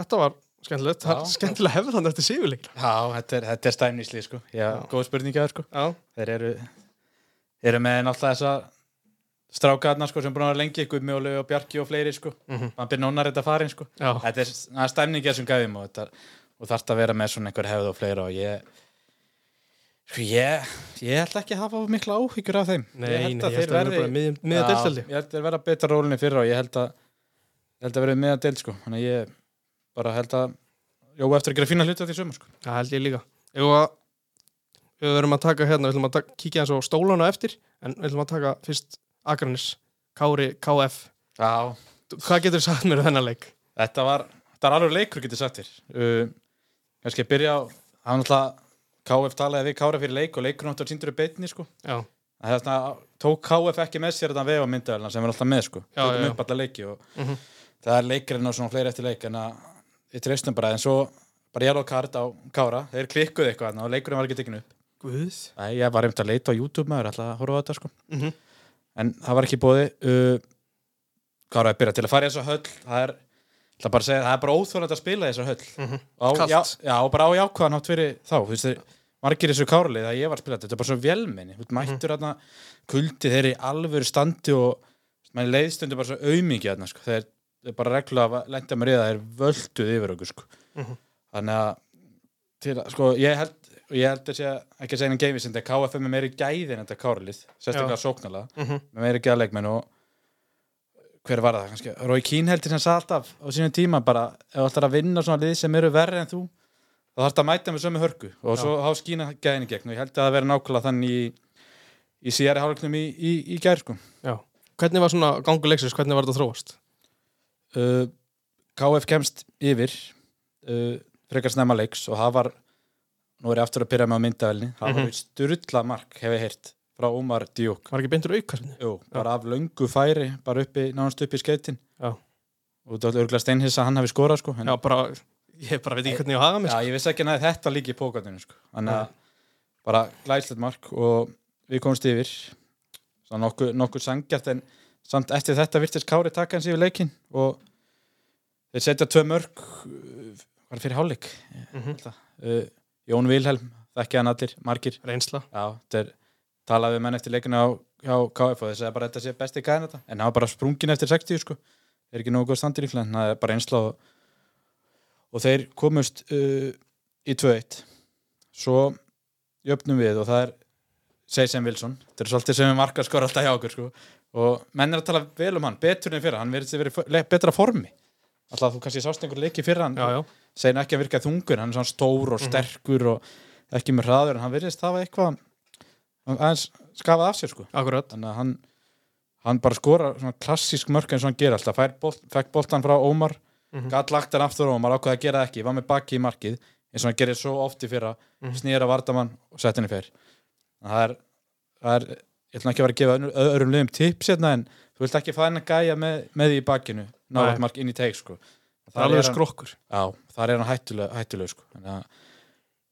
Þetta var skemmtilegt, það er skemmtilega hefði þannig eftir sigurleik. Já, þetta er, þetta er stæmnísli sko. Já, góð spurningi að þér sko. Já, þeir eru, eru með náttúrulega þessa strákaðna sko, sem búin að vera lengi Gummi og Lau og Bjarki og fleiri sko. Mhm. mann byrja nónar þetta farin sko. já, þetta er það er stæmningi þessum gæðum og, þetta, og þarf að vera með svona einhver hefð og fleira og ég sko ég, ég ætla ekki að hafa mikla áhyggjur af þeim nei, ég held að þeir að það er verði deltaldi. ég held að bara held að Jó, eftir að gera fína hluti á því sömur sko. Það held ég líka. Ef að við verum að taka hérna, við ætlum að taka, kíkja eins á stólana eftir, en við ætlum að taka fyrst Akranis, Kári, KF. Já, Hvað getur sagt mér um þennan leik? Þetta var, þetta var alveg leikur getur sagt þér uh, Kannski að byrja á Það var náttúrulega KF talaði við Kára fyrir leik og leikur náttúrulega síndur í beinni sko. Já, Það svona, tók KF ekki með sér þetta vega myndavelna sem er alltaf með sko. Já, já, já. og Mhm. það er leikurinn og svona fleiri eftir leik en að við treystum bara en svo bara yellow card á Kára þeir klikkuðu eitthvað og leikurinn var ekki tekinu upp Guð Nei, ég var einmitt að leita á YouTube maður alltaf að horfa á þetta sko Mhm. en það var ekki bóði uh, Kára er byrjað til að fara í þessa höll það er, það bara að segja, það er bara óþjóðlega að spila í þessa höll Mhm. á, Kalt. já, já, og bara á jákvæðan átt fyrir þá þú veist, þeir, margir þessu kárlið að ég var að spila þetta þetta er bara svo þú veist, mættur þarna kuldi þeir í alvöru standi og mann leiðstundu bara svo þarna sko, þeir bara reglulega lenda mér í það þeir völduð yfir okkur sko. Mhm. þannig að að- sko, ég held ég held að sé ekki að segja en geimi sem þetta KFM er meiri gæði en þetta kárlið sérstaklega sóknarlega, Mhm. með meiri gæðleikmenn og hver var það kannski Rói Kín heldur sem sagði alltaf á sínum tíma bara, ef þú ætlar að vinna svona lið sem eru verri en þú þá þarfst að mæta með sömu hörku og svo há skína gæðin í gegn og ég held að það veri nákvæmlega þannig í, í síðari hálfleiknum í, í, í gær sko. Já Hvernig var svona gangu leiksins, hvernig var þetta þróast? Uh, KF kemst yfir uh, frekar snemma leiks og það var nú er ég aftur að byrja með á myndavelni það Mhm. var sturla mark hef ég heyrt frá Ómar Díuk Var ekki beintur aukarfinni? Jú, bara af löngu færi bara uppi, nánast uppi í skeitin Já. og það er örgulega steinhins að hann hafi skorað sko, Já, bara, ég bara veit ekki hvernig ég haga mig Já, sko. ég vissi ekki að þetta líki í pókatinu sko. þannig að bara glæslegt mark og við komumst yfir nokkuð nokku sangjart en samt eftir þetta virtist Kári taka hans yfir leikin og þeir setja tvö mörg uh, var fyrir hálfleik Mhm. uh, Jón Vilhelm, þekki hann allir margir, Reynsla. Já, þeir talaði við menn eftir leikinu á, á KF og þeir segja bara þetta sé besti gæðin þetta en það var bara sprungin eftir 60 sko. Er ekki nógu góð standir í flæn, það er bara einsla og, og þeir komust uh, í 2-1 svo jöfnum við og það er Seisen Wilson, þetta er svolítið sem er markaskor alltaf hjá okkur sko og menn er að tala vel um hann, betur en fyrir hann verður verið betra formi. Alltaf þú kannski sást einhver leiki fyrir hann segir ekki að virka þungur, hann er svona stór og sterkur og ekki með hraður en hann virðist hafa eitthvað aðeins skafað af sér sko. Þannig að hann, hann bara skora svona klassísk mörk eins og hann gerir alltaf. Bolt, fekk boltan frá Ómar Mhm. gat lagt hann aftur Ómar, ákveða að gera það ekki var með baki í markið, eins og hann gerir svo oft í fyrra Mhm. snýra vardamann og sett henni fyrr það er, það er ég ætla ekki að vera að gefa öðrum, liðum tips hérna en þú vilt ekki fæna gæja með, með því í bakinu návægt Nei. mark inn í teik sko Það er alveg skrokkur Já, þar er hann hættuleg, hættuleg sko. Að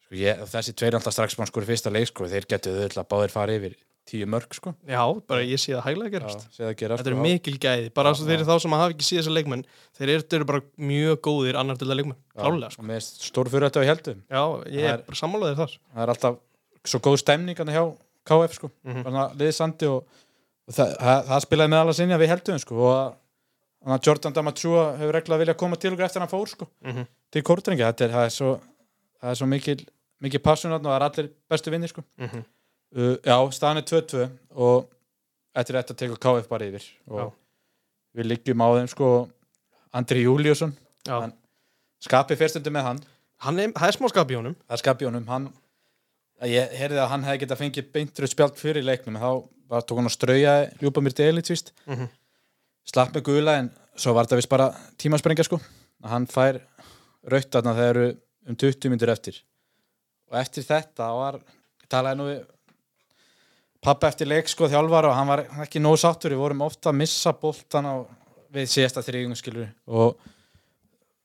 sko, ég, þessi tveir alltaf strax búin skori fyrsta leik sko, þeir getur auðvitað báðir farið yfir tíu mörg sko. Já, bara ég sé það hæglega Já, gerast sé það gera Þetta eru sko. mikil gæði, bara Já, svo þeir já. þá sem hafa ekki síðan þessar leikmenn þeir eru, eru bara mjög góðir annar til að leikmenn Já, sko. og Með stór fyrir þetta við heldum Já, Það er er- bara sammálaðið þar Það er alltaf svo góð stemning hann hjá KF sko. Mhm. Þannig að liðið sandi og, og það, það, það spilaði með alla sinni að við heldum sko, og þannig að Jordan Damatúa hefur reglulega viljað koma til okkur eftir hann fór sko, Mhm. til kórdrengi þetta er, það er svo, það er svo mikil, mikil þarna og það er allir bestu vinni sko. Mhm. Uh, já, staðan er 2-2 og eftir þetta tekur KF bara yfir og við liggjum á þeim sko Andri Júliusson Já, skapið fyrstundi með hann hann er, það er smá skap í honum það er skapið honum hann, að ég heyrði að hann hefði getað fengið beintur spjald fyrir leiknum en þá var tók hann að strauja ljúpa mér deli tvist Mhm. slapp með gula en svo var þetta vist bara tímasprengja sko. Að hann fær raut þarna þegar eru um 20 myndir eftir. Og eftir þetta var talaði nú við pappa eftir leik sko þjálfar og hann var ekki nóg sáttur, við vorum ofta að missa boltan á við síðasta þrýjungum skilur og,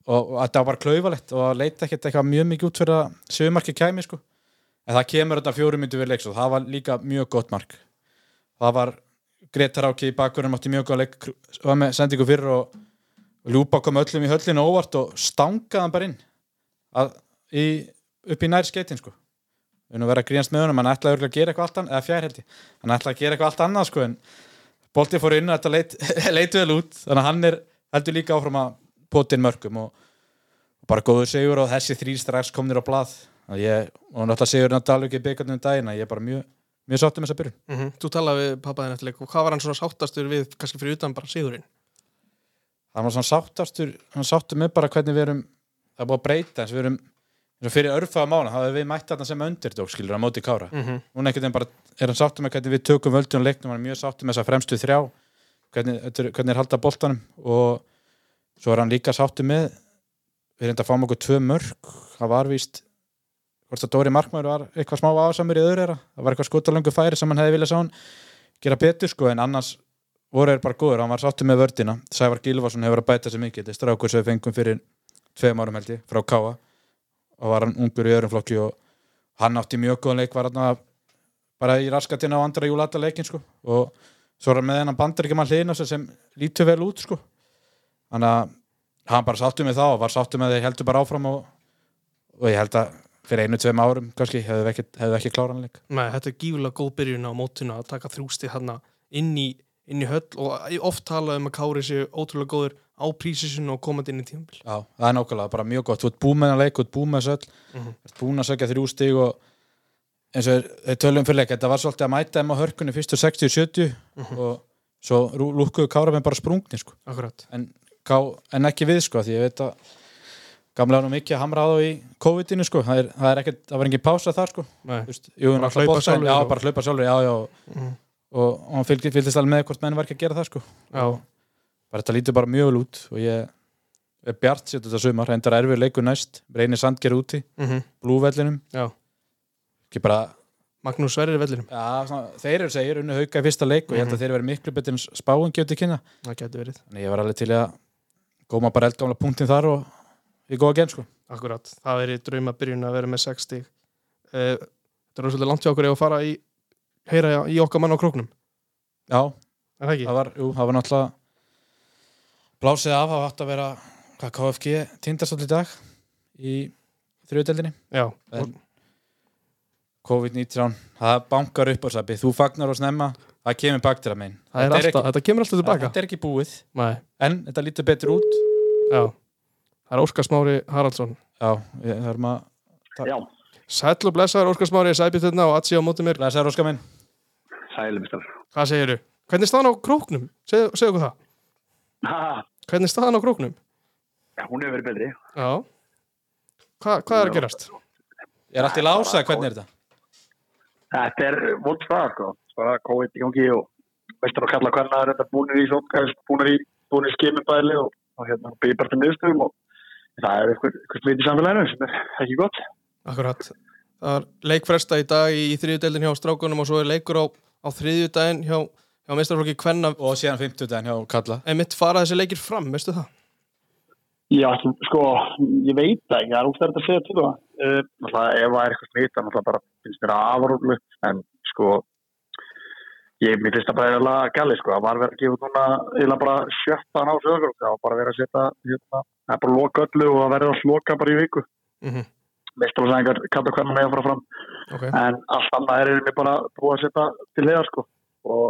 og, og þetta var bara klaufalegt og að leita ekkert eitthvað mjög mikið út fyrir að sögumarki kæmi sko en það kemur þetta fjórum myndu við leiks og það var líka mjög gott mark. Það var Gretar Áki í bakverðum átti mjög góð leik var með sendingu fyrir og, Ljúpa kom öllum í höllinu óvart og stangaði hann bara inn að, í, upp í nær skeitin sko. Við erum að vera grínast með honum, hann ætlaði að gera eitthvað allt annað, eða fjær held ég, hann ætlaði að gera eitthvað allt annað sko, en boltið fór inn og þetta leit, leit vel út, þannig að hann er heldur líka áfram að potin mörgum og, og bara góður sigur og þessi þrý strax komnir á blað ég, og náttúrulega sigur náttúrulega ekki byggarnum um daginn að ég er bara mjög, mjög sátt um þessa byrjun. Mm Þú talaði við pappaðin eftir leik og hvað var hann svona sáttastur við kannski fyrir utan bara sigurinn? Hann var svona sáttastur, hann sáttur með bara hvernig við erum, það er búið að breyta eins og við erum, eins og fyrir örfaða mánu þá hefur við mætt þarna sem underdog skilur á móti kára. Mm -hmm. núna einhvern veginn bara er hann sáttur með hvernig við tökum völdun og leiknum, hann er mjög sáttur með þessa fremstu þrjá hvernig, þetta er- hvernig er halda boltanum og svo er hann líka sáttur með við reynda að fáum okkur tvö mörg það var víst hvort að Dóri Markmaður var eitthvað smá ásamur í öðru það var eitthvað skotalöngu færi sem hann hefði viljað sá hann gera betur sko en annars voru þeir bara góður, hann var sáttur með vördina Sævar Gilvason hefur að bæta sig mikið. Þetta er strákur sem við fengum fyrir tveim árum held ég, frá Káa og var hann ungur í öðrum flokki og hann átti mjög góðan leik var hann bara í raskatina á andra júlata leikin sko. Og svo er hann með hennan bandaríkjumann hliðin á sig sem lítur vel út sko. Þannig að hann bara sáttu með það og var sáttu með þeir heldur bara áfram og, og ég held að fyrir einu, tveim árum kannski hefðu ekki, hefðu ekki kláran leik Nei, þetta er gífulega góð byrjun á mótuna að taka þrjústi hann inn í, inn í höll og oft talað um að Kári séu ótrúlega góður á prísisinu og komandi inn í tímabil Já, það er nákvæmlega, bara mjög gott þú ert búið með hann leik, þú ert búið með þessu öll Mhm. þú ert búin að sökja þrjú stig og eins og þeir- þeir tölum fyrir leik þetta var svolítið að mæta þeim á hörkunni fyrstu 60-70 Mhm. og svo lúkkuðu kára með bara sprungni sko. En, en ekki við sko, því ég veit að gamlega nú mikið að hamra á þá í COVID-inu sko. það, er, það, er ekkert, það var engin pása þar sko. Nei. Þú veist, jú, Bara hlaupa sjálfur já, og- bara hlaupa sjálfur já, já, Mhm. og, og hann fylgdi, fylgdist alveg með hvort menn var ekki að gera það sko. Já, bara þetta lítur bara mjög vel út og ég er bjart sér þetta sumar reyndar erfið leikur næst, reynir sandger úti mm blúvellinum Já. ekki bara, Magnús Sverrir vellinum já, svona, þeir eru segir unnu hauka í fyrsta leik og ég held að þeir verið miklu betur en spáin til kynna Það getur verið þannig ég var alveg til að góma bara eldgamla punktin þar og ég góða genn sko. Akkurat, það verið drauma byrjun að vera með 6 stig. Uh, Þetta er svolítið langt hjá okkur að fara í heyra í okkar mann á króknum. Já, Er það það var, jú, það var náttúrulega blásið af, það átt að vera hvað KFG tindastóll í dag í en COVID-19 það bankar upp á sabbi, þú fagnar og snemma það kemur að megin það er alltaf, þetta kemur alltaf tilbaka þetta er ekki búið. Nei, en þetta lítur betur út. Já Það er Óskar Smári Haraldsson já, við þurfum að Já, Sæll og blessaður Óskar Smári, sæbjörn og Atsi á móti mér læsa róska minn sælumistar. Hvað segirðu? Hvernig er staðan á króknum? Segðu okkur það Ha, Hvernig er staðan á króknum? já, hún hefur verið betri. Já Hva, Hvað er að gerast? er allt í lása, hvernig er þetta? Þetta er vond stað, sko. Bara COVID í gangi og veistur að kalla hvernig það er þetta búinir í skimubæli og, og hérna byrjir bara til miðstöðum og það er eitthvað, eitthvað smit í samfélaginu sem er ekki gott. Akkurat Það er leikfresta í dag í, í þriðjudeldin hjá strákunum og svo er leikur á, á þriðjudaginn hjá, hjá meistarflokki Kvenna og síðan 50 daginn hjá Kalla Einmitt fara þessi leikir fram, veistu það? Já, sko, ég veit það ekki, það er útstæðið að segja til það. Uh, ef það er eitthvað smit, það náttúrulega bara finnst mér aðvarúlu, en sko, ég mér finnst það bara eiginlega gæli, sko, það var verið að gefa núna eiginlega bara sjöttan á sögur, það var bara verið að setja, hérna, það er bara að loka öllu og það verður að loka bara í viku. Mm -hmm. Meistarlega kalla hvernig með að fara fram, Ok, en allt annað er mér bara búið að setja til leiðar, sko, og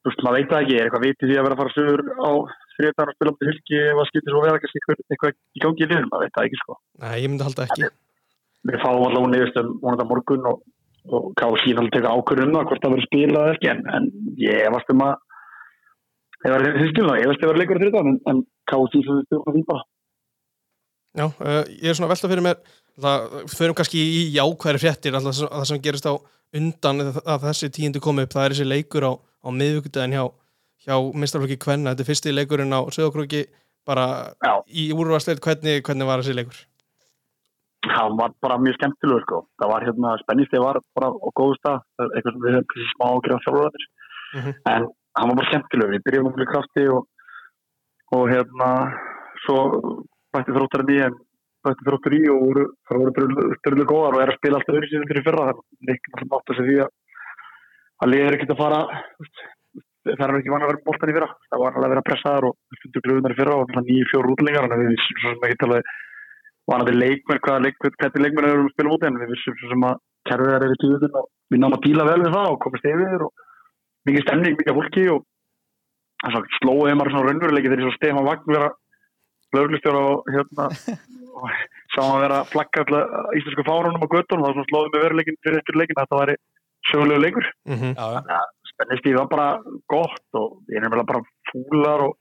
þú veist, maður veit það ekki, er eitthvað vitið því að vera að fara sögur á þriðdagar og spila um til fylki ef það skiptir svo vera kannski eitthvað, í gangi í liðum, maður veit það ekki sko. nei, ég myndi um og, káðu síðan að teka ákvörðum um það hvort það verður spilað ekki, en, en ég varst um að ég var því skilna, ég veist að það verður leikur þriðdagar, en, en káðu síðan stjórna því bara. Já, uh, ég er svona að velta fyrir mér það, förum kannski í jákværi fréttir alltaf það sem gerist á undan að þessi tíundu komi upp, það er þessi leikur á, á miðvíkudaginn hjá, hjá meistarflokki Kvenna, þetta er fyrsti leikurinn á Söðokróki bara Já. í úrvarsleit, hvernig, hvernig var þessi leikur? Það var bara mjög skemmtilegur sko. Það var hérna, spennistið var bara á góðu stað, það er eitthvað sem við hefum smá ágjörð á þjálfurðanir, Mhm. en hann var bara skemmtilegur, við byrjum um krafti og, og hérna, svo bætti þróttarinn í en bætti þróttur í og voru, það voru styrlu góðar og er að spila alltaf öðru síðan fyrir fyrra, þannig að það að segja því að að liður ekkert að fara, það er ekki vann að vera bóltan í fyrra, það var alveg að vera pressaðar og stundu glöðunar í fyrra og það nýju fjóru útlingar, þannig að við vanandi leikmenn, hvaða leik, hvernig leikmenn eru að spila út en við vissum svo sem að kerfið er í tíðun og við náum að díla vel við það og komast yfir og mikið stemning, mikið fólki og það svo slóið maður svona raunveruleiki þegar svo Stefán Vagn vera löglistjóra og hérna og sá hann vera að flagga alltaf íslensku fárunum á göttunum og það slóðið með veruleikin fyrir eftir leikin að þetta væri sögulegu leikur Mm -hmm. já, já. spennist var bara gott og ég er nefnilega bara fúlar og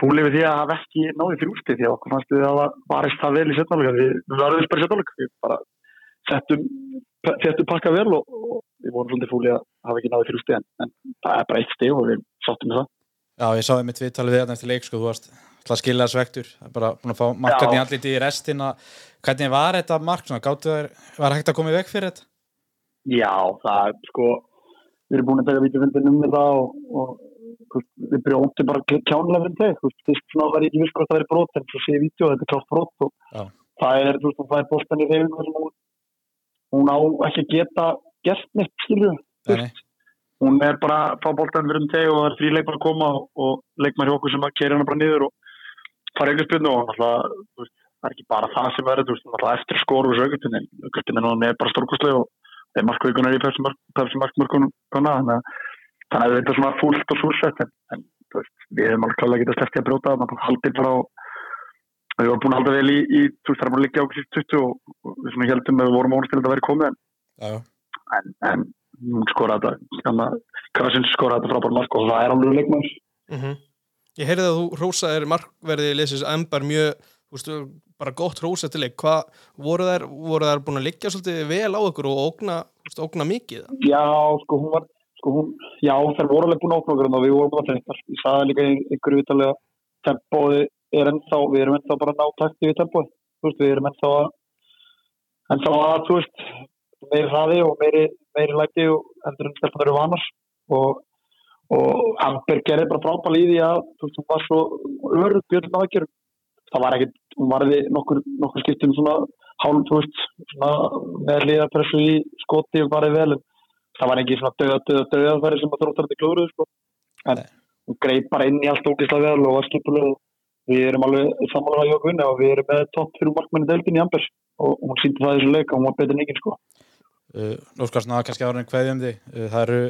fúli við því að hafa ekki náði þrjústi því að okkur fannst við að það varist það vel í setnáleika við, varðum bara í setnáleika við bara settum, settum pakka vel og, og við vorum svolítið fúli að hafa ekki náði þrjústi en, en það er bara eitt stig og við sáttum með það. Já, ég sáði mitt viðtalið við þetta eftir leik sko, þú varst alltaf það er bara búin að fá markarni allir í restina. Hvernig var þetta mark, svona, gáttu þær var hægt að koma í veg fyrir þetta? Já, það sko við að um og, og þú brjóndum bara kjánlega fyrir þau, þú veist, svona var ekki viss hvort það verið brot en svo sé ég vítjó og þetta er klátt brot og, Já. það er, þú veist, hún fær boltan í reyfingu sem hún, hún á ekki að geta gert neitt, skilju hún er bara að fá boltan fyrir um teg og það er þrý leikmar að koma og, og leikmar hjá okkur sem að keri hana bara niður og fara aukarspilnu og náttúrulega, þú veist, það er ekki bara það sem verður, þú veist, náttúrulega eftir skor og þessu aukarspilnu, er þannig að að þetta er svona fúlt og súrsett en, en veist, við hefum alveg klálega getað sleppti að brjóta það, maður haldið frá við varum búin að halda vel í, í þú veist, það er bara að liggja okkur síst 20 og, við svona heldum að við vorum ónast til að þetta væri komið en, en, en hún skoraði þetta. Að Krasins skoraði þetta frábær mark og það er alveg leikmann Mhm. Ég heyrði að þú rósaðir markverði lesis Embar mjög, þú veist, bara gott rósa til leik, hvað voru þær voru þær búin að liggja svolítið vel á ykkur og ógna, ógna mikið? Já, sko, hún var sko, hún, já, þær voru alveg búin að opna okkur og við vorum að þetta, ég sagði líka í einhverju vitalega, tempóði er ennþá, við erum ennþá bara að ná takti við erum ennþá að ennþá að, þú veist meiri hraði og meiri, meiri læti og endur en stelpunar eru vanar. Og, og Amber gerði bara frábæl í því að, þú veist, hún var svo örð björn aðgjörum það var ekkert, hún varði nokkur, nokkur skiptum svona hálf, þú veist, svona með liðapressu í skoti og varði vel en það var ekki svona döða, döða, döðafæri sem að þróttarandi klúruðu sko. en hún greið bara inn í allt ógislega vel og var skipuleg við erum alveg samanlega hjá Gunni og við erum með topp fyrir markmenni deildin í Amber og hún síndi það þessu leik og hún var betur en ekki sko. Uh, Nú skal svona kannski ára en hverjum því uh, það eru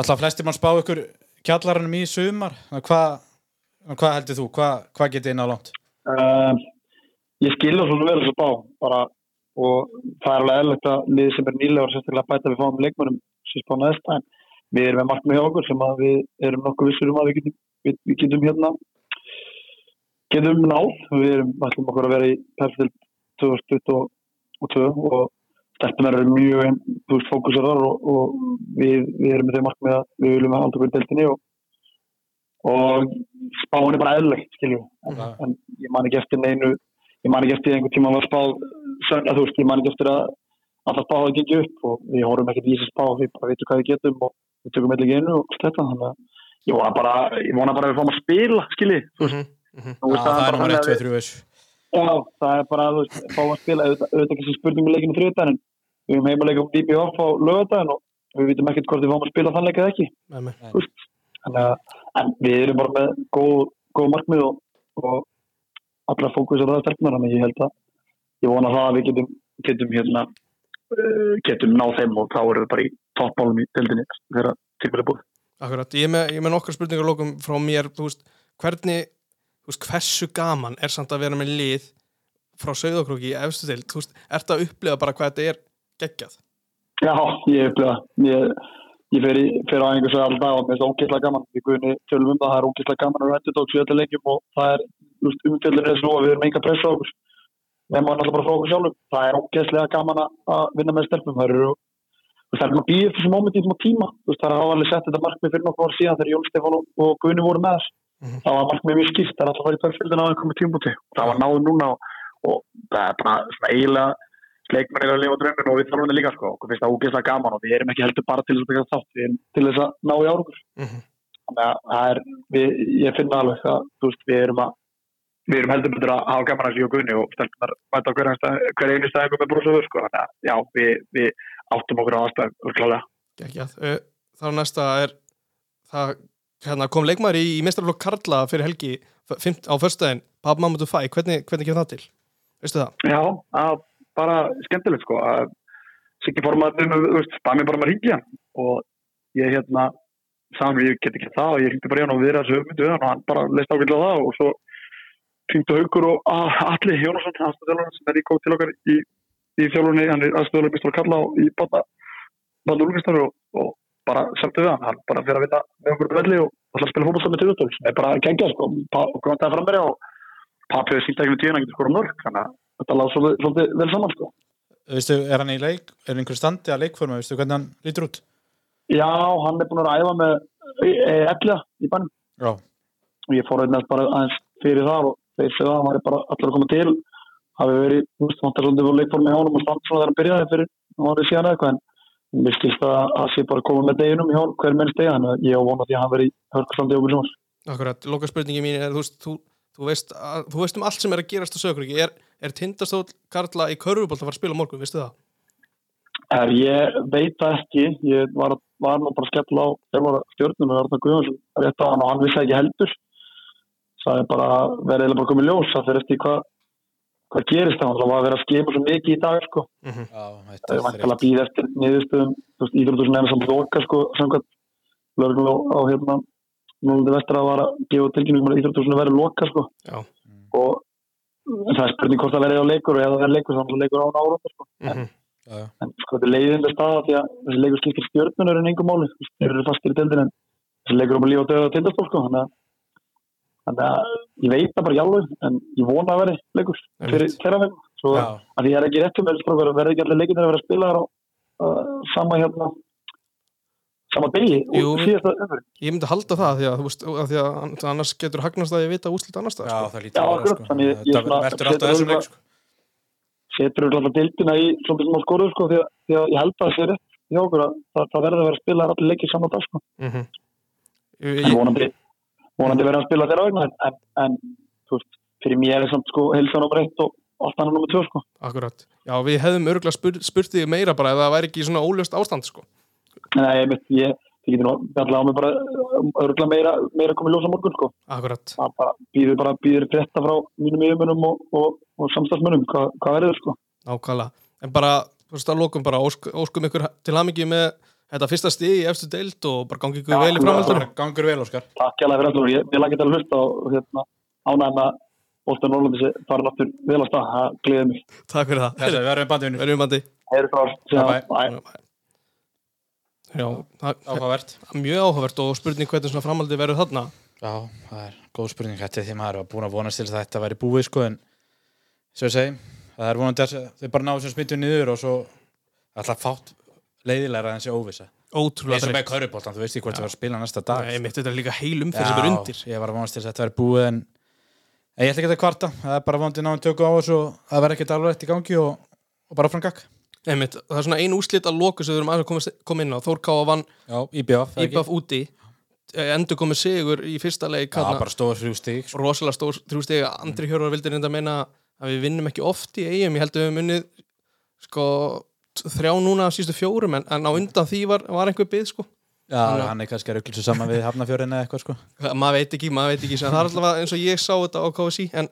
alltaf flestir mann spá ykkur kjallaranum í sumar hvað hva heldur þú, hvað hva getið inn á langt? um, ég skilja svo vel þessu bá bara, og það er alveg eðlert að liði sem er nýlega og sérstaklega bæta við fáum leikmennum sem spá næst en við erum með markmið hjá okkur sem að við erum nokkuð vissur um að við getum, við, við getum hérna getum náð. Við erum ætlum okkur að vera í perfil 2022 og stelpunar eru mjög þú veist, fókusarar og, og við, við erum með þau markmið að við viljum að halda okkur í deltinni og, og spáin er bara eðleg skiljum, en, en ég man ekki eftir neinu ég man ekki eftir einhver tíma að sögn, að þú veist, ég man ekki eftir að að það spáði ekki upp og við horfum ekki í þessi spá við bara veitum hvað við getum og við tökum eitthvað einu og allt þetta þannig að ég vona bara, ég vona bara að við fáum að spila skilji, þú veist, Mhm. veist það er bara nummer þannig 1, að 2, við- 3 veist Já, það er bara að þú veist, fáum að spila auðvitað ekki sem spurning með leikinu þriðdæðin við erum heima að leika um DBF á lögadaginn og við vitum ekkert hvort við fáum að spila þann leik eða ekki að, en við erum bara með góð, góð markmið og, og allra fókus á það stelpunar þannig að ég held að ég vona það að við getum getum hérna uh, getum náð þeim og þá er það bara í toppmálum í deildinni þegar tímil er búið. Akkurat, ég með, ég með nokkar spurningar lókum frá mér, þú veist, hvernig þú veist, hversu gaman er samt að vera með lið frá Sauðakrúki í efstu til, þú veist, ert að upplifa bara hvað þetta er geggjað? Já, ég upplifa. Ég, ég í, fer á einhversu alltaf og mér finnst það ógeðslega gaman. Við guðinni tölum um það, það er ógeðslega gaman að rættu tók sjöta leikjum og það er umfjöldin er svo að við erum enga pressa á okkur. Við erum náttúrulega bara frá okkur sjálfum. Það er ógeðslega gaman að- vinna með stelpum. Það eru það er maður býðið í þessum tíma. Þú veist, það er alveg sett þetta markmið fyrir nokkuð ár síðan þegar Jón Stefán og, og Guðni voru með þess. Mhm. það var markmið mjög skýrt, það er alltaf að fara í perfildin á einhverjum tímbúti það var náður núna og, og það er bara svona eiginlega leikmenn er að lifa drömmin og við þarfum það líka sko, okkur finnst það ógeðslega gaman og við erum ekki heldur bara til þess að byggja þátt, við erum til þess að ná í árugur Mhm. þannig að er, við, ég finna alveg að veist, við erum að við erum heldur betur að hafa gaman að síða guðni og stelpunar mæta á hverja einu stæðingu með brúsöður sko, þannig að já, við, við áttum okkur á aðstæðum klálega. Geggjað. Uh, Þá næsta er, það hérna, kom leikmaður í, í mestrarflokk Karla fyrir helgi f- fimmt, á förstæðin, Pab Mamadou Fæ, hvernig, hvernig kemur það til? Veistu það? Já, að bara skemmtilegt sko að Siggi formaður, þú veist, bæði mig bara með ringja og ég hérna sagði mér, ég get ekki það og ég ringdi bara hann og við þessu hugmyndu við og hann bara leist ákveðlega það og svo ringdu Haugur og A- Atli Jónasson, aðstöðulega sem er í kóð til okkar í, í þjálfunni, hann er aðstöðulega mistur að kalla á í úlgistar og, og bara seltu við hann, hann bara fyrir að vinna með okkur velli og að spila fótballstað með tíðutöl sem er bara geggjað sko, Pa- og kom það fram mér og pappi hefur sínt ekki með hann getur skora mörg þannig að þetta lág svolítið, svolítið vel saman sko. Veistu, er hann í leik, er einhver standi að leikforma, veistu hvernig hann lítur út? Já, hann er búin að ræða með efliða í bænum. Já, og ég fór einnig bara aðeins fyrir það og þeir segja að hann var bara allir að koma til hafi verið, þú veist, vantar svolítið voru leikformi hjá honum og stand svona þegar hann byrjaði fyrir árið síðan eða eitthvað en mér skilst að að sé bara að koma með deginum hjá hver menn stegi þannig að ég á vona því að hann verið í hörkustandi okkur sem Akkurat, loka spurningi mín er, þú veist, þú þú veist, að, þú veist um allt sem er að gerast á sögurki er, er tindastóll Karla í körfubolt að fara að spila á morgun, veistu það? Er, ég veit það ekki, ég var, var nú bara að skella á þjálfara stjórnum og Arna Guðjónsson rétt á hann og hann vissi það ekki heldur. Það er bara verið bara komið ljós það fyrir eftir hvað hvað gerist það, það var að vera að skipa svo mikið í dag sko. Já, Það þetta er er vantilega að býða eftir niðurstöðum, íþróttur sem er samt loka sko, samkvæmt lögum á, á hérna, núlandi vestra var að gefa tilkynningum að íþróttur sem verið loka sko. Já. Og en það er spurning hvort það verið á leikur og ef það verið leikur þá er það leikur án ára sko. Mm -hmm. Já, já. En sko þetta er leiðinda staða því að þessi leikur skiptir stjórnunur en engum máli, þeir eru fastir í deildin en þessi leikur er um að lífa og döða tindastól sko, þannig að Þannig að ég veit það bara jálfur, en ég vona að veri leikur fyrir þeirra vegna. Svo Já. að ég er ekki rétt um þessu verði ekki allir leikir að vera að spila á uh, sama hérna sama degi Jú. Ég myndi halda það því að, þú veist, að því að annars getur hagnast að ég vita úslit annars það Já, sko. það vera sko. ég- ég verður alltaf þessum leik sko. Setur við alltaf deildina í svona smá skoruð sko því því að ég held að það sé rétt hjá okkur að það, verður að vera að spila allir leikir saman dag sko. mm -hmm. En ég, vonandi, vonandi verður að spila þeirra vegna en, en, veist, fyrir mér er samt sko heilsa nummer eitt og allt annað nummer tvö sko. Akkurat, já við hefðum örgulega spur, spurt þig meira bara ef það væri ekki svona ólöst ástand sko. Nei, ég, ég, ég nú allavega á mig bara örgulega meira, meira komið ljósa morgun sko. Akkurat, Það bara býður bara býður frétta frá mínum yfirmunum og, og, og samstagsmunum hvað, hvað verður sko. nákvæmlega En bara, þú veist að lokum bara ósk, óskum ykkur til hamingi með þetta fyrsta stig í efstu deild og bara gangi ykkur vel í framhaldunum Gangur vel, Óskar Takk hjá fyrir allur. Ég, ég lagði þetta að hlusta og hérna, að Bóltan Norrlandi sé farin aftur vel að stað. Það gleðið mér. Takk fyrir það, Þessi, við verðum bandinu verðum bandi Heyri frá. Bye, bye. Bye. Já, það Áhugavert er mjög áhugavert og spurning hvernig svona framhaldi verður þarna Já, það er góð spurning Þetta því maður var búin að vonast til að þetta væri búið sko en svo ég segi það er vonandi að þau bara náðu sem smittu niður og svo alltaf fátt leiðilega en þessi óvissa. Ótrúlega eins og með þreytt. kauruboltan, þú veist ekki hvort það var að spila næsta dag Nei, mitt þetta er líka heil umferð sem er undir. ég var að vonast til þess að þetta væri búið en ég ætla ekki að kvarta, það er bara vonandi náðum tökum á þessu og það verður ekkert alveg í gangi og, og bara frangak Einmitt, það er svona ein úslit að loku sem við erum aðeins að koma- inn á. Þór Káa vann? Íbaf úti. Endur komið sigur í fyrsta leik Já, bara stóður þrjú stík sko. rosalega stór þrjústegi Andri Hjörvar vildi reynda að meina að við vinnum ekki oft í eigum, ég held að við höfum unnið sko þrjá núna af sístu fjórum en, en á undan því var, var einhver byggð sko. Já, Þannig hann er kannski að svo saman við Hafnafjörðin eða eitthvað sko. Maður veit ekki, maður veit ekki það er alltaf eins og ég sá þetta á KSI en,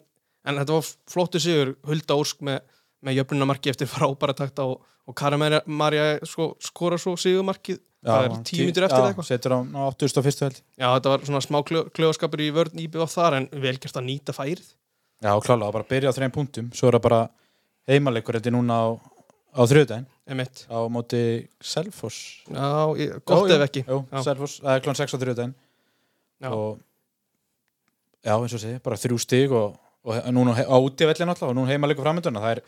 en þetta var flottu sigur Hulda Ósk með, með jöfnunamarki eftir frábæra takta og, og Karin Marja sko, skora svo sigumarkið það er tíu mítur eftir eitthvað. Setur á, á 81. held. Já, þetta var svona smá kljó, kljóðskapur í vörn íbjöf þar en vel gert að nýta færið. Já, klálega, bara byrja á þreim punktum Svo er það bara heimalegur Þetta er núna á, á þriðudaginn Emitt. Á móti Selfoss Já, gott ef ekki Jú, Já. Selfoss, það er klón 6 á þriðudaginn Já. Og Já, eins og sé, bara þrjú stig Og, og núna á útivellin alltaf Og núna heimalegur framönduna Það er,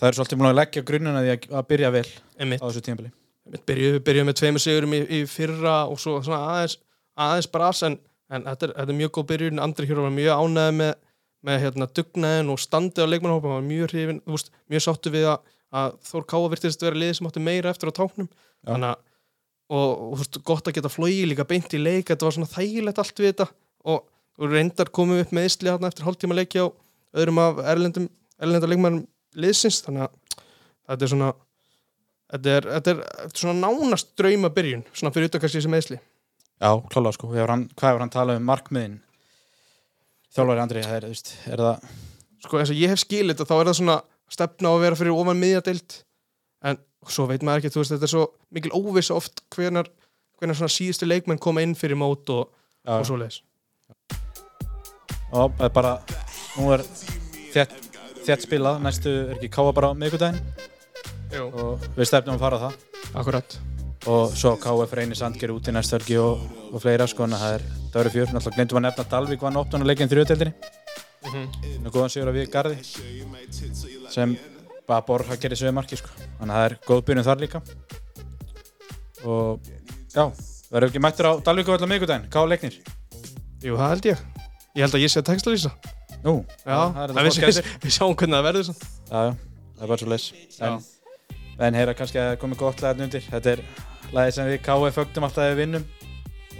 það er svolítið búin að leggja grunnuna því að, byrja vel Emitt. á þessu Við byrjuðum byrjuð með tveimur sigurum í, í fyrra og svo svona aðeins, aðeins bras en, en þetta, er, þetta er mjög góð byrjun Andri hér var mjög ánæði með, með hérna, dugnaðin og standið á leikmannhópa var mjög hrifin, veist, mjög sáttu við að, að Þór Káa virtist vera liðið sem áttu meira eftir á táknum. Að og, og þú veist, gott að geta flóið líka beint í leik þetta var svona þægilegt allt við þetta. Og, og reyndar komum upp með Ísli hérna eftir hálftíma leiki á öðrum af erlendum, erlendar leikmannum liðsins. Þannig að þetta er svona þetta er, þetta er, þetta er svona nánast drauma byrjun, svona fyrir kannski sem eðsli Já, klálega sko, hann, hvað hefur hann talað um markmiðin? Þjálfari Andri, er, er það sko eins og ég hef skilið þetta þá er það svona stefna á að vera fyrir ofan miðjadeild en svo veit maður ekki, þú veist, þetta er svo mikil óvissa oft hvenar, hvenar svona síðustu leikmenn koma inn fyrir mót og, Já. og svoleiðis. Og það er bara, nú er þétt, þétt spilað, næstu er ekki káa bara miðgudaginn og við stefnum að fara það. Akkurat. Og svo KF reynir Sandger út í næstu helgi og, og fleira sko, en það er það eru fjör, náttúrulega glemdum að nefna að Dalvík vann 8. leikin þrjóðdeldinni mm -hmm. og góðan sigur á við Garði sem bara borð að gera þessu marki sko. þannig að það er góð byrjun þar líka. Og já, verður ekki mættur á Dalvík á miðgudaginn, káa leiknir? Jú, það held ég. Ég held að ég sé að textalýsa. Nú, Já, það er þetta við, við, við sjáum hvernig það verður. Já, já, það er bara svo leys en, en heyra kannski að það komið gott lagðin undir. Þetta er lagið sem við KF fögtum alltaf við vinnum.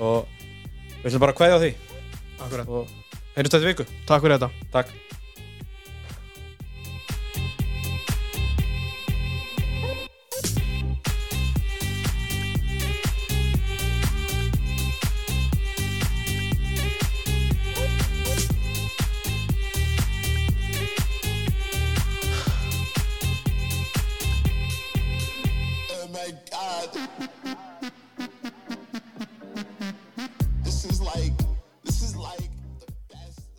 Og við ætlum bara að kveðja á því. Akkurat. Og Heyrjumst þetta viku. Takk fyrir þetta. Takk